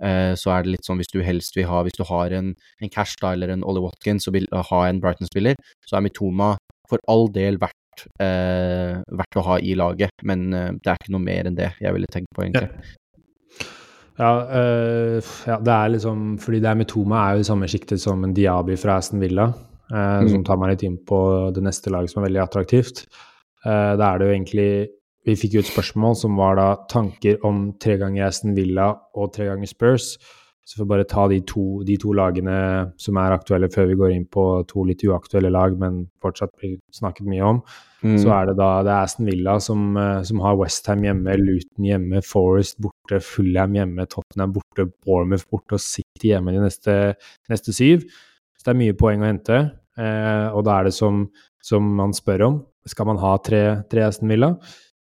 Uh, så er det litt sånn hvis du helst vil ha Hvis du har en, en Cash da, eller en Ollie Watkins og vil ha en Brighton-spiller, så er Mitoma for all del verdt, eh, verdt å ha i laget, men eh, det er ikke noe mer enn det jeg ville tenkt på, egentlig. Ja. Øh, ja, det er liksom Fordi det er Metoma er jo i samme sjiktet som en Diaby fra Aston Villa, øh, mm. som tar meg litt inn på det neste laget som er veldig attraktivt. Uh, da er det jo egentlig Vi fikk jo et spørsmål som var da tanker om tre ganger Aston Villa og tre ganger Spurs. Så får vi bare ta de to, de to, lagene som er aktuelle, før vi går inn på to litt uaktuelle lag, men fortsatt blir snakket mye om. Mm. Så er det da det er Aston Villa som, eh, som har Westham hjemme, Luton hjemme, Forest borte, Fulham hjemme, Tottenham borte, Bournemouth borte og City hjemme de neste, neste syv. Så det er mye poeng å hente. Eh, og da er det som, som, man spør om, skal man ha tre, tre Aston Villa?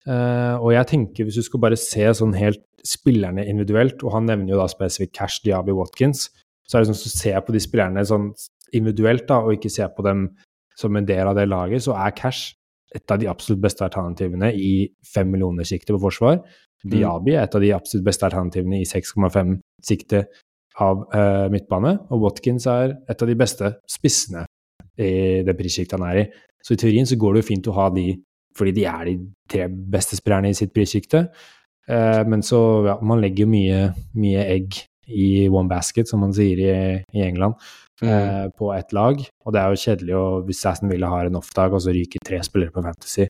Eh, og jeg tenker, hvis du skal bare se sånn helt spillerne individuelt, og han nevner jo da spesifikt Cash Diaby Watkins, så er det sånn å se på de spillerne sånn individuelt, da, og ikke se på dem som en del av det laget, så er Cash et av de absolutt beste alternativene i fem millioner-siktet på forsvar. Mm. Diaby er et av de absolutt beste alternativene i 6,5-siktet av uh, midtbane, og Watkins er et av de beste spissene i det prissjiktet han er i. Så i teorien så går det jo fint å ha de fordi de er de tre beste spillerne i sitt prissjikte. Eh, men så ja, man legger mye, mye egg i one basket, som man sier i, i England, mm. eh, på ett lag. Og det er jo kjedelig å, hvis Aston Villa har en off-dag, og så ryker tre spillere på Fantasy.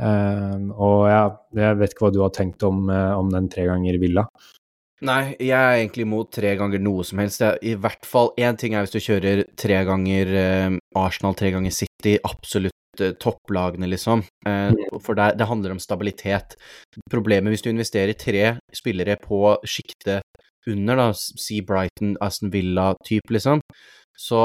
Eh, og ja, jeg vet ikke hva du har tenkt om, eh, om den tre ganger Villa. Nei, jeg er egentlig imot tre ganger noe som helst. I hvert fall én ting er hvis du kjører tre ganger eh, Arsenal, tre ganger City, absolutt Eh, topplagene, liksom. Mm. For det, det, handler om stabilitet. Problemet hvis du investerer tre spillere på sjiktet under, da, si Brighton, Aston Villa-type, liksom, så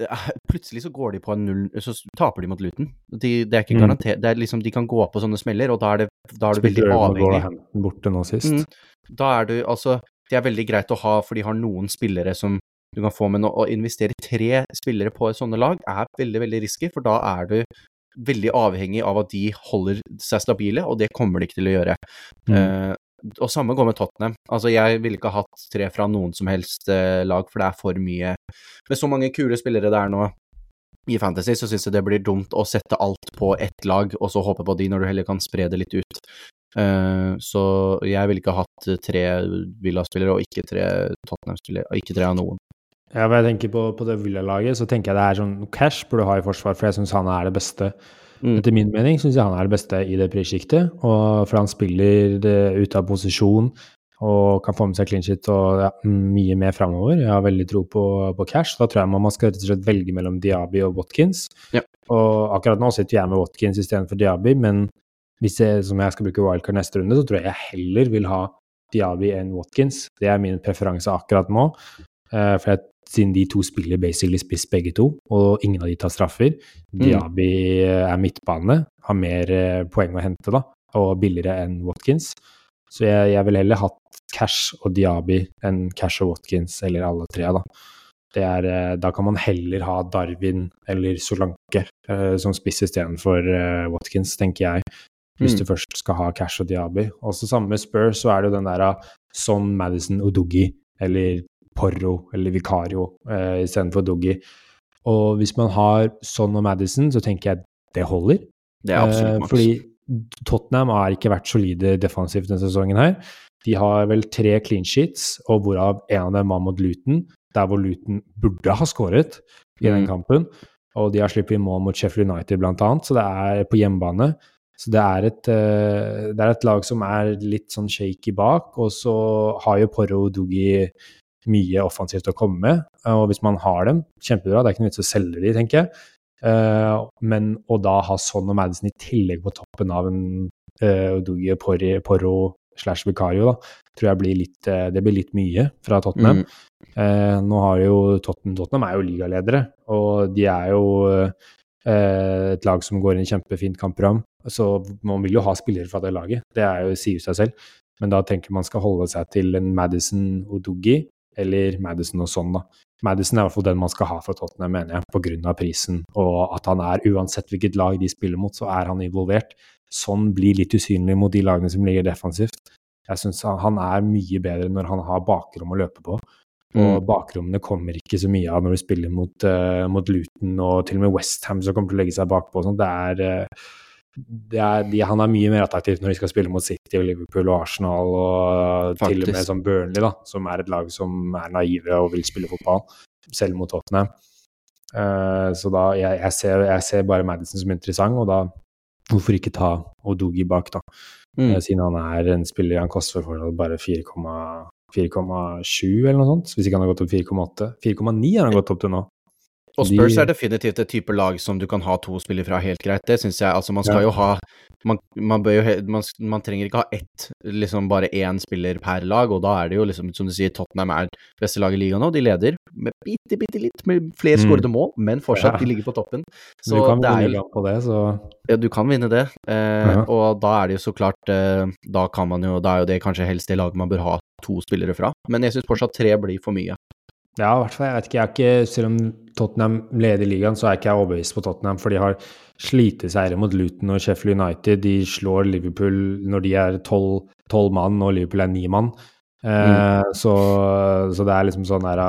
eh, plutselig så går de på en null Så taper de mot Luton. De, det er ikke mm. garantert det er liksom, De kan gå på sånne smeller, og da er, det, da er du veldig avhengig. Borte nå sist. Mm, da er du Altså, det er veldig greit å ha, for de har noen spillere som du kan få, men å, investere tre spillere på et sånne lag er veldig, veldig risky, for da er du veldig avhengig av at de holder seg stabile, og det kommer de ikke til å gjøre. Mm. Uh, og samme går med Tottenham. Altså, jeg ville ikke ha hatt tre fra noen som helst uh, lag, for det er for mye Med så mange kule spillere det er nå i Fantasy, så syns jeg det blir dumt å sette alt på ett lag, og så håpe på de, når du heller kan spre det litt ut. Uh, så jeg ville ikke ha hatt tre Villa-spillere og ikke tre Tottenham-spillere, og ikke tre av noen. Ja, når jeg tenker på, på det Villa-laget, så tenker jeg det er sånn cash burde ha i forsvar, for jeg syns han er det beste. Mm. Etter min mening syns jeg han er det beste i det prissjiktet, for han spiller ute ut av posisjon og kan få med seg clean shit og ja, mye mer framover. Jeg har veldig tro på, på, cash. Da tror jeg man skal rett og slett velge mellom Diaby og Watkins. Ja. Og akkurat nå sitter jeg med Watkins istedenfor Diaby, men hvis jeg, som jeg skal bruke wildcard neste runde, så tror jeg jeg heller vil ha Diaby enn Watkins. Det er min preferanse akkurat nå. Uh, for jeg siden de to spiller basically spiss begge to, og ingen av de tar straffer. Mm. Diaby eh, er midtbane, har mer eh, poeng å hente da, og billigere enn Watkins. Så jeg, jeg vil heller hatt Cash og Diaby enn Cash og Watkins, eller alle tre, da. Er, eh, da kan man heller ha Darwin eller Solanke uh, som spiss istedenfor uh, Watkins, tenker jeg. Hvis mm. du først skal ha Cash og Diaby. Også samme med Spurs, så er det jo den der Son, Madison og Doogie, eller Porro eller Vicario eh, istedenfor Doggy. Og hvis man har Son og Madison, så tenker jeg det holder. Det er absolutt eh, Fordi Tottenham har ikke vært solide defensivt denne sesongen her. De har vel tre clean sheets, og hvorav en av dem var mot Luton, der hvor Luton burde ha skåret i den mm. kampen. Og de har sluppet inn mål mot Sheffield United, blant annet, så det er på hjemmebane. Så det er, et, uh, det er et lag som er litt sånn shaky bak, og så har jo Porro og Doogie mye offensivt å komme med. Og hvis man har dem, kjempebra. Det er ikke noe vits å selge de, tenker jeg. Uh, men å da ha Son og Madison i tillegg på toppen av en uh, Odugi Porro slash Vicario, da, tror jeg blir litt, uh, det blir litt mye fra Tottenham. Mm. Nå har jo Tottenham, Tottenham er jo ligaledere, og de er jo et lag som går inn i kjempefint kampprogram. Så man vil jo ha spillere fra det laget, det er jo, sier seg selv. Men da tenker man skal holde seg til en Madison Odugi eller Madison og sånn, da. Madison er i hvert fall den man skal ha for Tottenham, mener jeg, pga. prisen, og at han er, uansett hvilket lag de spiller mot, så er han involvert. Sånn blir litt usynlig mot de lagene som ligger defensivt. Jeg syns han er mye bedre når han har bakrom å løpe på. Og mm. bakrommene kommer ikke så mye av når du spiller mot, uh, mot Luton og til og med Westham som kommer til å legge seg bakpå. Sånn. Det er uh, er, de, han er mye mer attraktiv når de skal spille mot City og Liverpool og Arsenal og Faktisk. til og med som Burnley, da, som er et lag som er naive og vil spille fotball, selv mot Tottenham. Uh, så da, jeg, jeg, ser, jeg, ser, bare Madison som interessant, og da hvorfor ikke ta Odogi bak, da? Mm. Uh, siden han er en spiller han koster for bare 4,7 eller noe sånt, hvis ikke han har gått opp 4,8. 4,9 har han gått opp til nå. Og Spurs er definitivt et type lag som du kan ha to spillere fra helt greit. Det syns jeg. Altså, man skal jo ha man, man, jo, man, man, trenger ikke ha ett, liksom bare én spiller per lag, og da er det jo liksom, som du sier, Tottenham er beste lag i ligaen nå. De leder med bitte, bitte litt med flere mm. skårede mål, men fortsatt, ja. de ligger på toppen. Så du kan vinne ligaen på det, så Ja, du kan vinne det. Eh, ja. Og da er det jo så klart eh, Da kan man jo Da er jo det kanskje helst det laget man bør ha to spillere fra. Men jeg syns fortsatt tre blir for mye. Ja, i hvert fall. Jeg vet ikke, jeg er ikke, Selv om Tottenham leder ligaen, så er ikke jeg overbevist på Tottenham. For de har sliteseiere mot Luton og Sheffield United. De slår Liverpool når de er tolv mann, og Liverpool er ni mann. Eh, mm. så, så, det er liksom sånn der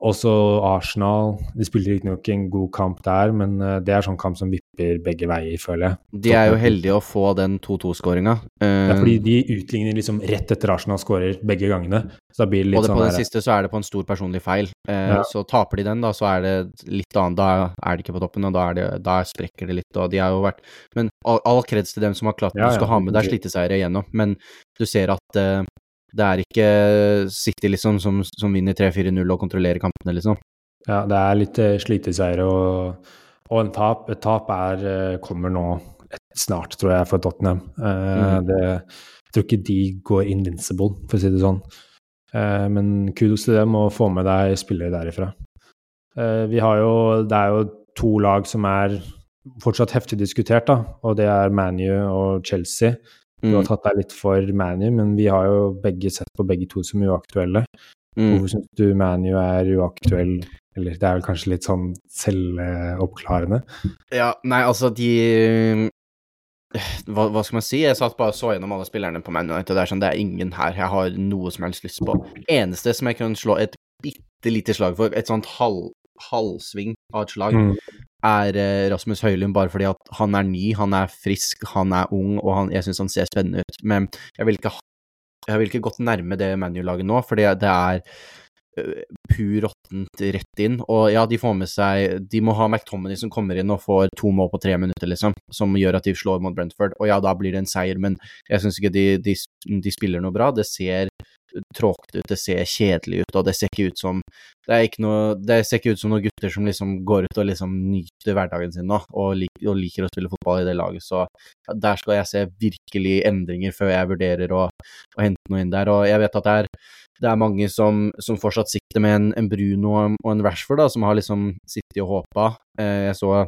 også Arsenal. De spiller riktignok en god kamp der, men eh, det er sånn kamp som vipper begge veier, føler jeg. De er jo heldige å få den 2-2-skåringa. Ja, fordi eh, de utligner liksom rett etter Arsenal skårer begge gangene. Så da blir det litt og det, på sånn den siste så er det på en stor personlig feil. Eh, ja. Så taper de den, da, så er det litt annet. Da er de ikke på toppen, og da, det, da sprekker det litt. Og de har jo vært Men all, all kreds til dem som har klart ja, Du skal ha med deg sliteseiere igjennom, men du ser at eh, det er ikke City liksom som, som vinner 3-4-0 og kontrollerer kampene, liksom. Ja, det er litt uh, sliteseier og, og en tap. Et tap er, uh, kommer nå snart, tror jeg, for Tottenham. Uh, mm. det, jeg tror ikke de går invincible, for å si det sånn. Men kudos til dem å få med deg spillere derifra. vi har jo Det er jo to lag som er fortsatt heftig diskutert, da, og det er ManU og Chelsea. Du har mm. tatt deg litt for ManU, men vi har jo begge sett på begge to som uaktuelle. Mm. Hvorfor syns du ManU er uaktuell? Eller det er vel kanskje litt sånn selvoppklarende? Ja, nei, altså de hva, hva, skal man si? Jeg satt bare og så gjennom alle spillerne på ManU, og Det er sånn, det er ingen her jeg har noe som helst lyst på. Eneste som jeg kunne slå et bitte lite slag for, et sånt halv, halvsving av et slag, mm er eh, Rasmus Høylund bare fordi at han er ny, han er frisk, han er ung, og han, jeg syns han ser spennende ut. Men jeg vil ikke, jeg vil ikke gått nærme det ManU-laget nå, fordi det er uh, pur råttent rett inn. Og ja, de får med seg De må ha McTominay som kommer inn og får to mål på tre minutter, liksom, som gjør at de slår mot Brentford. Og ja, da blir det en seier, men jeg syns ikke de, de, de, spiller noe bra. Det ser tråkete ut, det ser kjedelig ut, og det ser ikke ut som Det, noe, det ser ikke ut som noen gutter som liksom går ut og liksom nyter hverdagen sin nå, og, lik, og, liker å spille fotball i det laget. Så der skal jeg se virkelig endringer før jeg vurderer å, å hente noe inn der. Og jeg vet at det er, det er mange som, som, fortsatt sitter med en, en Bruno og en Rashford, da, som har liksom sittet og håpa. Eh, jeg så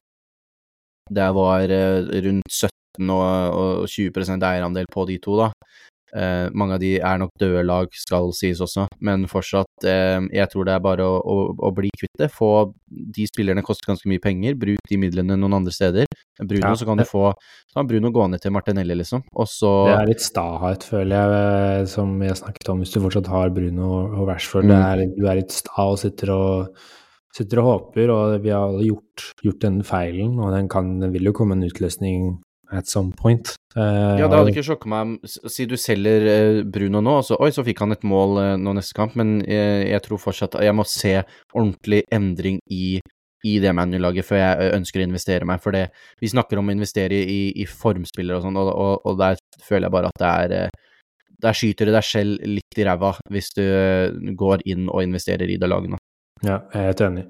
det var eh, rundt 17 og, og 20% eierandel på de to, da. Eh, mange av de er nok døde lag, skal sies også, men fortsatt, eh, jeg tror det er bare å, å, å, bli kvitt det. Få De spillerne koster ganske mye penger, bruk de midlene noen andre steder. Bruno, ja, så kan du få kan Bruno gå ned til Martinelli, liksom, og så Det er litt stahet, føler jeg, eh, som jeg snakket om, hvis du fortsatt har Bruno og Rashford. Mm. Er, du er litt sta og sitter og sitter og håper, og vi har alle gjort, gjort denne feilen, og den, kan, den vil jo komme en utløsning at some point. Uh, ja, det hadde ikke sjokka meg Si du selger uh, Bruno nå, og så oi, så fikk han et mål uh, nå neste kamp, men jeg tror fortsatt jeg må se ordentlig endring i, i det ManU-laget før jeg ønsker å investere meg. For det, vi snakker om å investere i, i formspillere og sånn, og, og, og, der føler jeg bare at det er Der skyter det deg selv litt i ræva hvis du går inn og investerer i det laget nå. Ja, jeg er helt enig.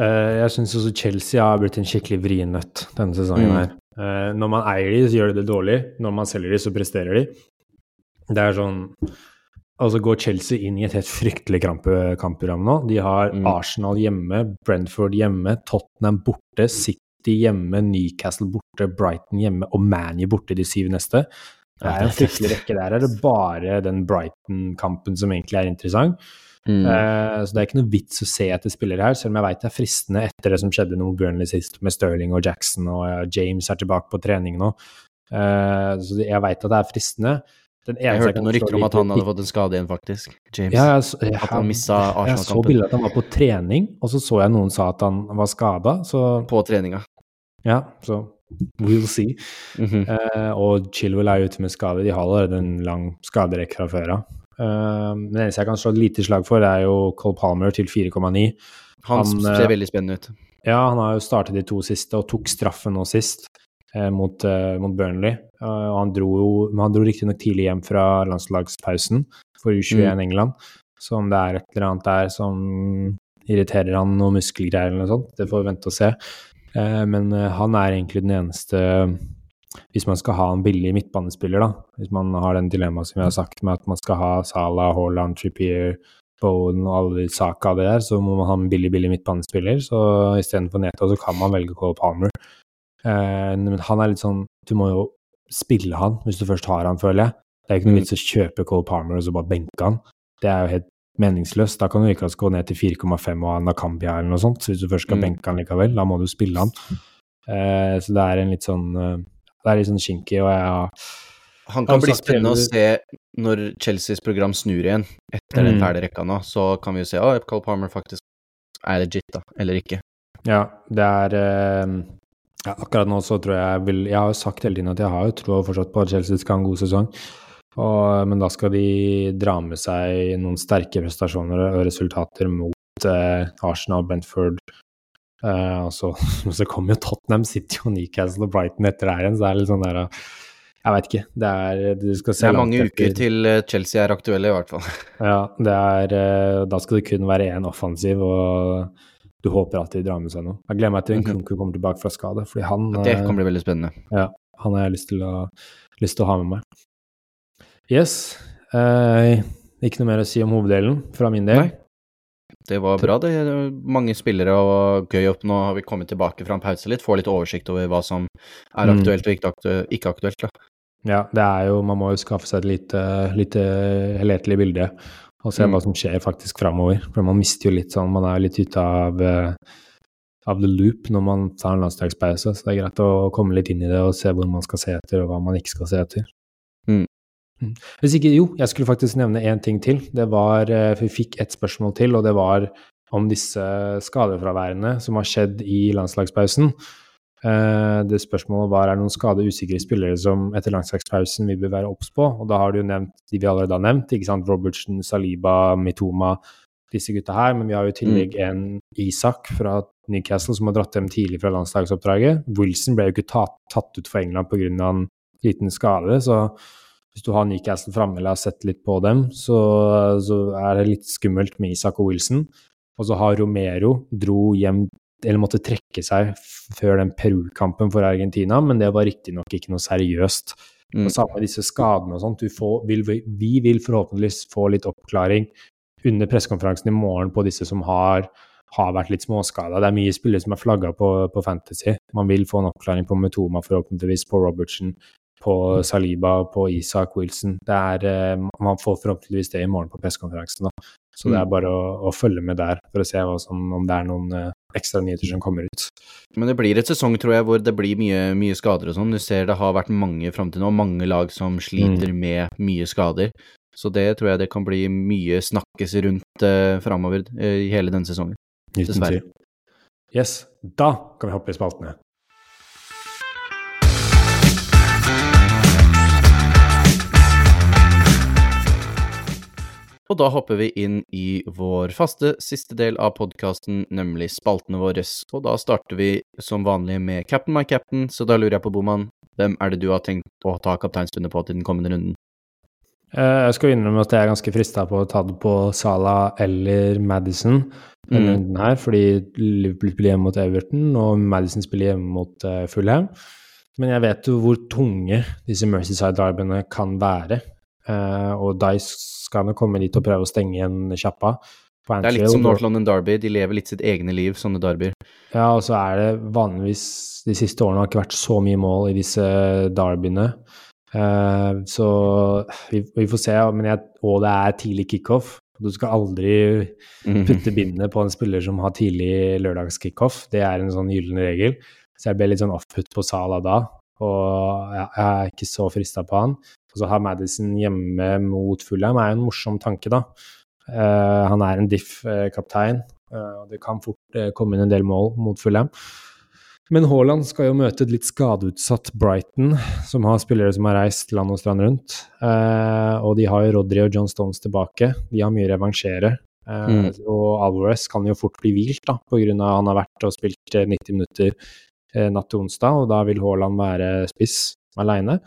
Jeg syns også Chelsea har blitt en skikkelig vrien nøtt denne sesongen mm. her. Uh, når man eier de, så gjør de det dårlig. Når man selger de, så presterer de. Det er sånn Altså går Chelsea inn i et helt fryktelig kampprogram nå. De har mm. Arsenal hjemme, Brentford hjemme, Tottenham borte, City hjemme, Newcastle borte, Brighton hjemme og Manu borte de syv neste. Det er en fryktelig rekke. Der er det bare den Brighton-kampen som egentlig er interessant. Mm. Uh, så det er ikke noe vits å se etter spillere her, selv om jeg veit det er fristende etter det som skjedde noe Burnley sist, med Sterling og Jackson, og uh, James er tilbake på trening nå. Uh, så jeg veit at det er fristende. jeg hørte noen rykter om at han hadde fått en skade igjen, faktisk. James. Ja, jeg, jeg, at han mista Arsenal-kampen. Jeg så bildet at han var på trening, og så så jeg noen sa at han var skada, så På treninga. Ja, så we'll see. Mm -hmm. og Chilwell er ute med skade. De har allerede en lang skaderekke fra før av. Uh, det eneste jeg kan slå et lite slag for, er jo Cole Palmer til 4,9. Han, han, ser uh, veldig spennende ut. Ja, han har jo startet de to siste og tok straffen nå sist uh, mot, mot, Burnley. og han dro jo han dro riktignok tidlig hjem fra landslagspausen for U21 mm. England, så om det er et eller annet der som irriterer han noe muskelgreier eller noe sånt, det får vi vente og se. men han er egentlig den eneste hvis man skal ha en billig midtbanespiller, da, hvis man har den dilemmaet som vi har sagt med at man skal ha Salah, Haaland, Trippier, Bowen og alle de saka det der, så må man ha en billig, billig midtbanespiller. Så istedenfor Neto så kan man velge Cole Palmer. Eh, men han er litt sånn Du må jo spille han hvis du først har han, føler jeg. Det er ikke noe mm. vits å kjøpe Cole Palmer og så bare benke han. Det er jo helt meningsløst. Da kan du ikke gå ned til 4,5 og ha Nakambia eller noe sånt. Så hvis du først skal mm. benke han likevel, da må du spille han. Eh, så det er en litt sånn eh, det er litt sånn skinky, og jeg har han kan bli spennende å se når Chelseas program snur igjen etter mm. den fæle rekka nå. Så kan vi jo se om oh, Carl Palmer faktisk er legit, da, eller ikke. Ja, det er eh, ja, Akkurat nå så tror jeg jeg vil Jeg har jo sagt hele tiden at jeg har jo troa fortsatt på at Chelsea skal ha en god sesong. Og, men da skal de dra med seg noen sterke prestasjoner og resultater mot eh, Arsenal, Brentford, Uh, og så, så kommer jo Tottenham City og Newcastle og Brighton etter der igjen, så det er litt sånn der Jeg veit ikke. Det er, det er mange uker til eh, Chelsea er aktuelle, i hvert fall. Ja, det er uh, Da skal det kun være én offensiv, og du håper at de drar med seg noe. Jeg gleder meg til Nkunku Kunku kommer tilbake fra skade, fordi han Det kan bli veldig spennende. Ja, han har jeg lyst til å, lyst til å ha med meg. Yes. Ikke noe mer å si om hoveddelen fra min del. Nei. Det var bra, det. Mange spillere og gøy opp. Nå har vi kommet tilbake fra en pause litt, får litt oversikt over hva som er mm. aktuelt og ikke aktuelt. Da. Ja, det er jo Man må jo skaffe seg et lite, lite helhetlig bilde og se mm. hva som skjer faktisk framover. For man mister jo litt sånn Man er litt ute av, eh, av the loop når man tar en landslagspause, så det er greit å komme litt inn i det og se hvor man skal se etter, og hva man ikke skal se etter. Mm. Mm. Hvis ikke, jo, jeg skulle faktisk nevne én ting til. Det var, eh, for Vi fikk ett spørsmål til, og det var om disse skadefraværene som har skjedd i landslagspausen. Eh, det spørsmålet var er det noen skade usikre spillere som etter landslagspausen vi bør være obs på. Og da har du jo nevnt de vi allerede har nevnt, ikke sant? Robertsen, Saliba, Mitoma, disse gutta her. Men vi har jo i tillegg mm. en Isak fra Newcastle som har dratt dem tidlig fra landslagsoppdraget. Wilson ble jo ikke tatt, tatt ut for England pga. en liten skade, så hvis du har Newcastle framme eller har sett litt på dem, så, så, er det litt skummelt med Isak og Wilson. Og så har Romero dro hjem eller måtte trekke seg før den Peru-kampen for Argentina, men det var riktignok ikke noe seriøst. Mm. Og samme med disse skadene og sånt. Vil, vi vil forhåpentligvis få litt oppklaring under pressekonferansen i morgen på disse som har, har vært litt småskada. Det er mye spillere som er flagga på, på, Fantasy. Man vil få en oppklaring på Metoma, forhåpentligvis, på Robertson, på Saliba, på Isak Wilson. Det er, eh, man får forhåpentligvis det i morgen på pressekonferansen. Så det er mm. bare å, å, følge med der for å se som, om det er noen uh, ekstra nyheter som kommer ut. Men det blir et sesong, tror jeg, hvor det blir mye, mye skader og sånn. Du ser det har vært mange fram til nå, mange lag som sliter mm. med mye skader. Så det tror jeg det kan bli mye snakkes rundt uh, framover uh, hele denne sesongen. Dessverre. Yes, da kan vi hoppe i spaltene. Og da hopper vi inn i vår faste siste del av podkasten, nemlig spaltene våre. Og da starter vi som vanlig med Captain my captain, så da lurer jeg på, Boman, hvem er det du har tenkt å ta kapteinstundet på til den kommende runden? Uh, jeg skal innrømme at jeg er ganske frista på å ta det på Sala eller Madison denne mm. runden her, fordi Liverpool spiller hjemme mot Everton, og Madison spiller hjemme mot uh, Fulham. Men jeg vet jo hvor tunge disse Mercyside-arbeidene kan være. Uh, og Dice skal nok komme dit og prøve å stenge igjen sjappa. Det er litt som North London Derby, de lever litt sitt egne liv, sånne derbyer. Ja, og så er det vanligvis De siste årene har ikke vært så mye mål i disse derbyene. Uh, så vi, vi, får se, men jeg, og det er tidlig kickoff. Du skal aldri mhm. putte bindet på en spiller som har tidlig lørdagskickoff. Det er en sånn gyllen regel. Så jeg ble litt sånn off-put på Sala da, og jeg, jeg er ikke så frista på han. Og så har Madison hjemme mot Fulham, er jo en morsom tanke, da. Uh, han er en diff-kaptein, uh, og det kan fort uh, komme inn en del mål mot Fulham. Men Haaland skal jo møte et litt skadeutsatt Brighton, som har spillere som har reist land og strand rundt. og de har jo Rodry og John Stones tilbake. De har mye å revansjere. Mm. Og Alvarez kan jo fort bli hvilt, da, pga. at han har vært og spilt 90 minutter natt til onsdag, og da vil Haaland være spiss aleine.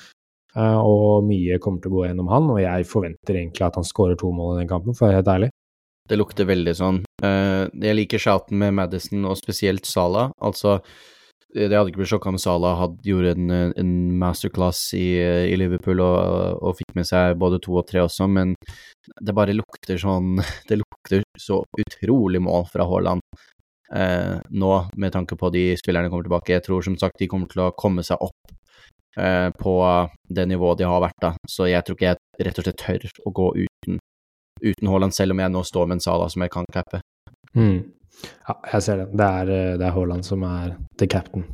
Uh, og mye kommer til å gå gjennom han, og jeg forventer egentlig at han skårer to mål i den kampen, for å være helt ærlig. Det lukter veldig sånn. Uh, jeg liker shouten med Madison, og spesielt Salah. Altså, det hadde ikke blitt sjokka om Salah hadde gjorde en, en masterclass i, i Liverpool og, og, fikk med seg både to og tre også, men det bare lukter sånn Det lukter så utrolig mål fra Haaland. eh, nå, med tanke på de spillerne kommer tilbake. Jeg tror som sagt de kommer til å komme seg opp Eh, på det nivået de har vært, da. Så jeg tror ikke jeg rett og slett tør å gå uten, uten Haaland, selv om jeg nå står med en Sala som jeg kan cappe. Mm. Ja, jeg ser det. Det er, eh, det er Haaland som er the captain.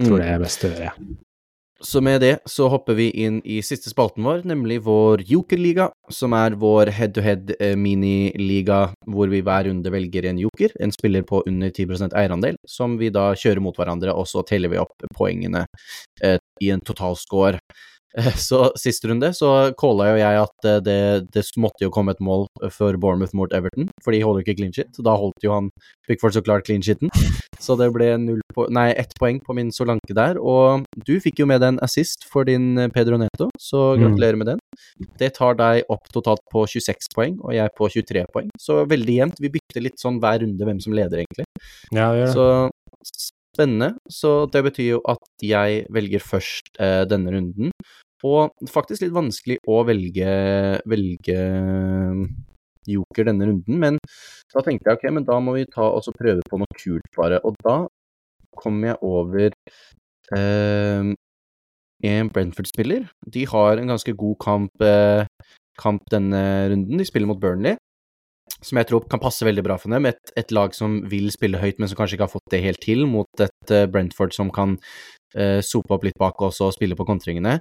Tror mm. det er best å gjøre, ja. Så med det så hopper vi inn i siste spalten vår, nemlig vår jokerliga, som er vår head-to-head eh, miniliga hvor vi hver runde velger en joker, en spiller på under 10% eierandel, som vi da kjører mot hverandre, og så teller vi opp poengene i en totalscore. Eh, så sist runde så calla jo jeg at eh, det, det, måtte jo komme et mål for Bournemouth mot Everton, for de holder ikke clean shit. Da holdt jo han Pickford så klart clean shiten. Så det ble po nei, ett poeng på min Solanke der. Og du fikk jo med deg en assist for din eh, Pedro Neto, så mm. gratulerer mm. med den. Det tar deg opp totalt på 26 poeng, og jeg på 23 poeng. Så veldig jevnt. Vi bytter litt sånn hver runde hvem som leder, egentlig. Ja, det gjør det. Så spennende. Så det betyr jo at jeg velger først eh, denne runden. Og faktisk litt vanskelig å velge, velge eh, joker denne runden, men da tenkte jeg ok, men da må vi ta og prøve på noe kult, bare. Og da kom jeg over eh, en Brentford-spiller. De har en ganske god kamp, eh, kamp denne runden. De spiller mot Burnley som jeg tror kan passe veldig bra for dem. Et, et, lag som vil spille høyt, men som kanskje ikke har fått det helt til, mot et uh, Brentford som kan uh, sope opp litt bak oss og spille på kontringene.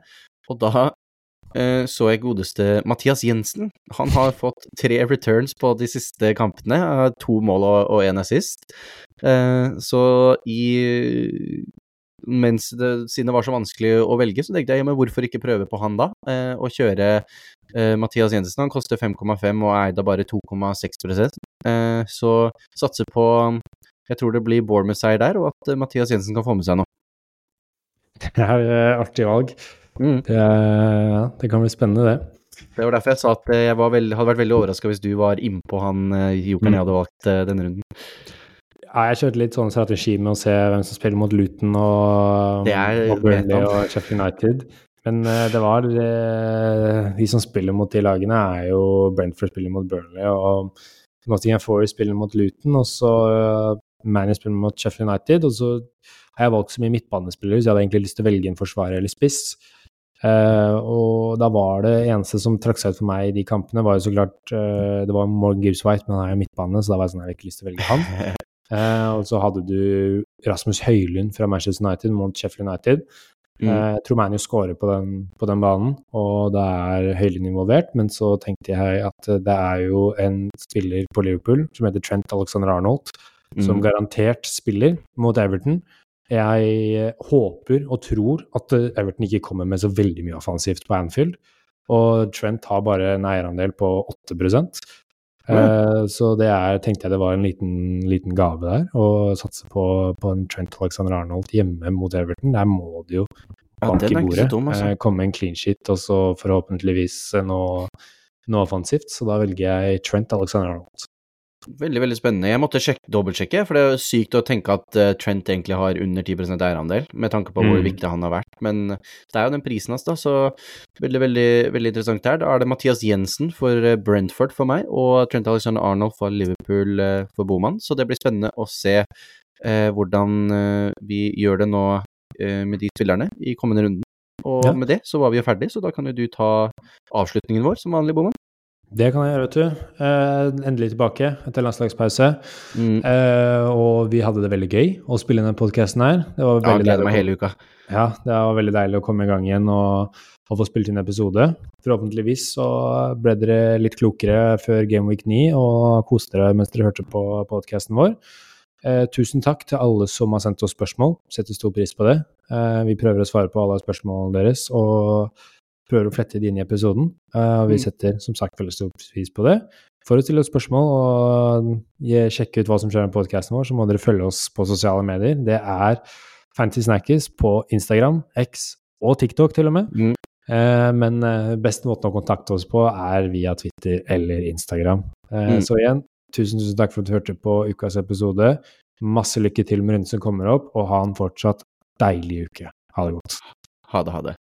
Og da uh, så jeg godeste Mathias Jensen. Han har fått tre returns på de siste kampene. To mål og én assist. så i mens det, siden det var så vanskelig å velge, så tenkte jeg ja, men hvorfor ikke prøve på han da? Eh, og kjøre eh, Mathias Jensen. Han koster 5,5 og eide bare 2,6 eh, Så satser på Jeg tror det blir Bournemouth-seier der, og at eh, Mathias Jensen kan få med seg noe. Det er uh, artig valg. Mm. Det, ja, det, kan bli spennende, det. Det var derfor jeg sa at jeg veld, hadde vært veldig overraska hvis du var innpå han uh, jokeren mm. jeg hadde valgt uh, denne runden. Ja, jeg kjørte litt sånn strategi med å se hvem som spiller mot Luton og, og Burnley og Sheffield United. Men uh, det var uh, De som spiller mot de lagene, er jo Brentford spiller mot Burnley, og Nottingham Forest spiller mot Luton, og så uh, Manny spiller mot Sheffield United. Og så har jeg valgt så mye midtbanespillere, så jeg hadde egentlig lyst til å velge en forsvarer eller spiss. Uh, og da var det eneste som trakk seg ut for meg i de kampene, var jo så klart uh, Det var Morgan Gibbs White, men han er jo midtbane, så da var jeg sånn, jeg hadde ikke lyst til å velge han. Uh, og så hadde du Rasmus Høylund fra Manchester United mot Sheffield United. Mm. Eh, tror scorer på den, på den, banen, og det er Høylund involvert. Men så tenkte jeg at det er jo en spiller på Liverpool som heter Trent Alexander Arnold, mm. som garantert spiller mot Everton. Jeg håper og tror at Everton ikke kommer med så veldig mye offensivt på Anfield. Og Trent har bare en eierandel på 8 Uh, så det er, tenkte jeg det var en liten, liten gave der, å satse på, på, en Trent Alexander Arnold hjemme mot Everton. Der må det jo bank i bordet. Dum, altså. Komme med en clean sheet, og så forhåpentligvis noe, noe offensivt. Så da velger jeg Trent Alexander Arnold. Veldig veldig spennende. Jeg måtte sjekke, dobbeltsjekke, for det er sykt å tenke at uh, Trent egentlig har under 10% eierandel, med tanke på mm. hvor viktig han har vært. Men det er jo den prisen hans, da, så veldig veldig, veldig interessant der. Da er det Mathias Jensen for eh, Brentford for meg, og Trent Alexander Arnold for Liverpool uh, for Boman. Så det blir spennende å se eh, hvordan vi gjør det nå med de spillerne i kommende runden. Og ja. med det så var vi jo ferdig, så da kan jo du ta avslutningen vår som vanlig, Boman. Det kan jeg gjøre, vet du. Eh, endelig tilbake etter landslagspause. Mm. Eh, og vi hadde det veldig gøy å spille inn den podkasten her. Det var veldig ja, gleder meg hele uka. Ja, det var veldig deilig å komme i gang igjen og, og få spilt inn episode. Forhåpentligvis så ble dere litt klokere før Game Week 9 og koste dere mens dere hørte på podkasten vår. Eh, tusen takk til alle som har sendt oss spørsmål. Setter stor pris på det. Eh, vi prøver å svare på alle spørsmålene deres. og prøver å flette det inn i episoden. Uh, vi mm. setter som sagt veldig stor pris på det. For å stille oss spørsmål og sjekke ut hva som skjer med podkasten vår, så må dere følge oss på sosiale medier. Det er Fancy Snackers på Instagram, X og TikTok til og med. Mm. Uh, men uh, beste måten å kontakte oss på er via Twitter eller Instagram. Mm. Så igjen, tusen, tusen takk for at du hørte på ukas episode. Masse lykke til med runden som kommer opp, og ha en fortsatt deilig uke. Ha det godt. Ha det, ha det.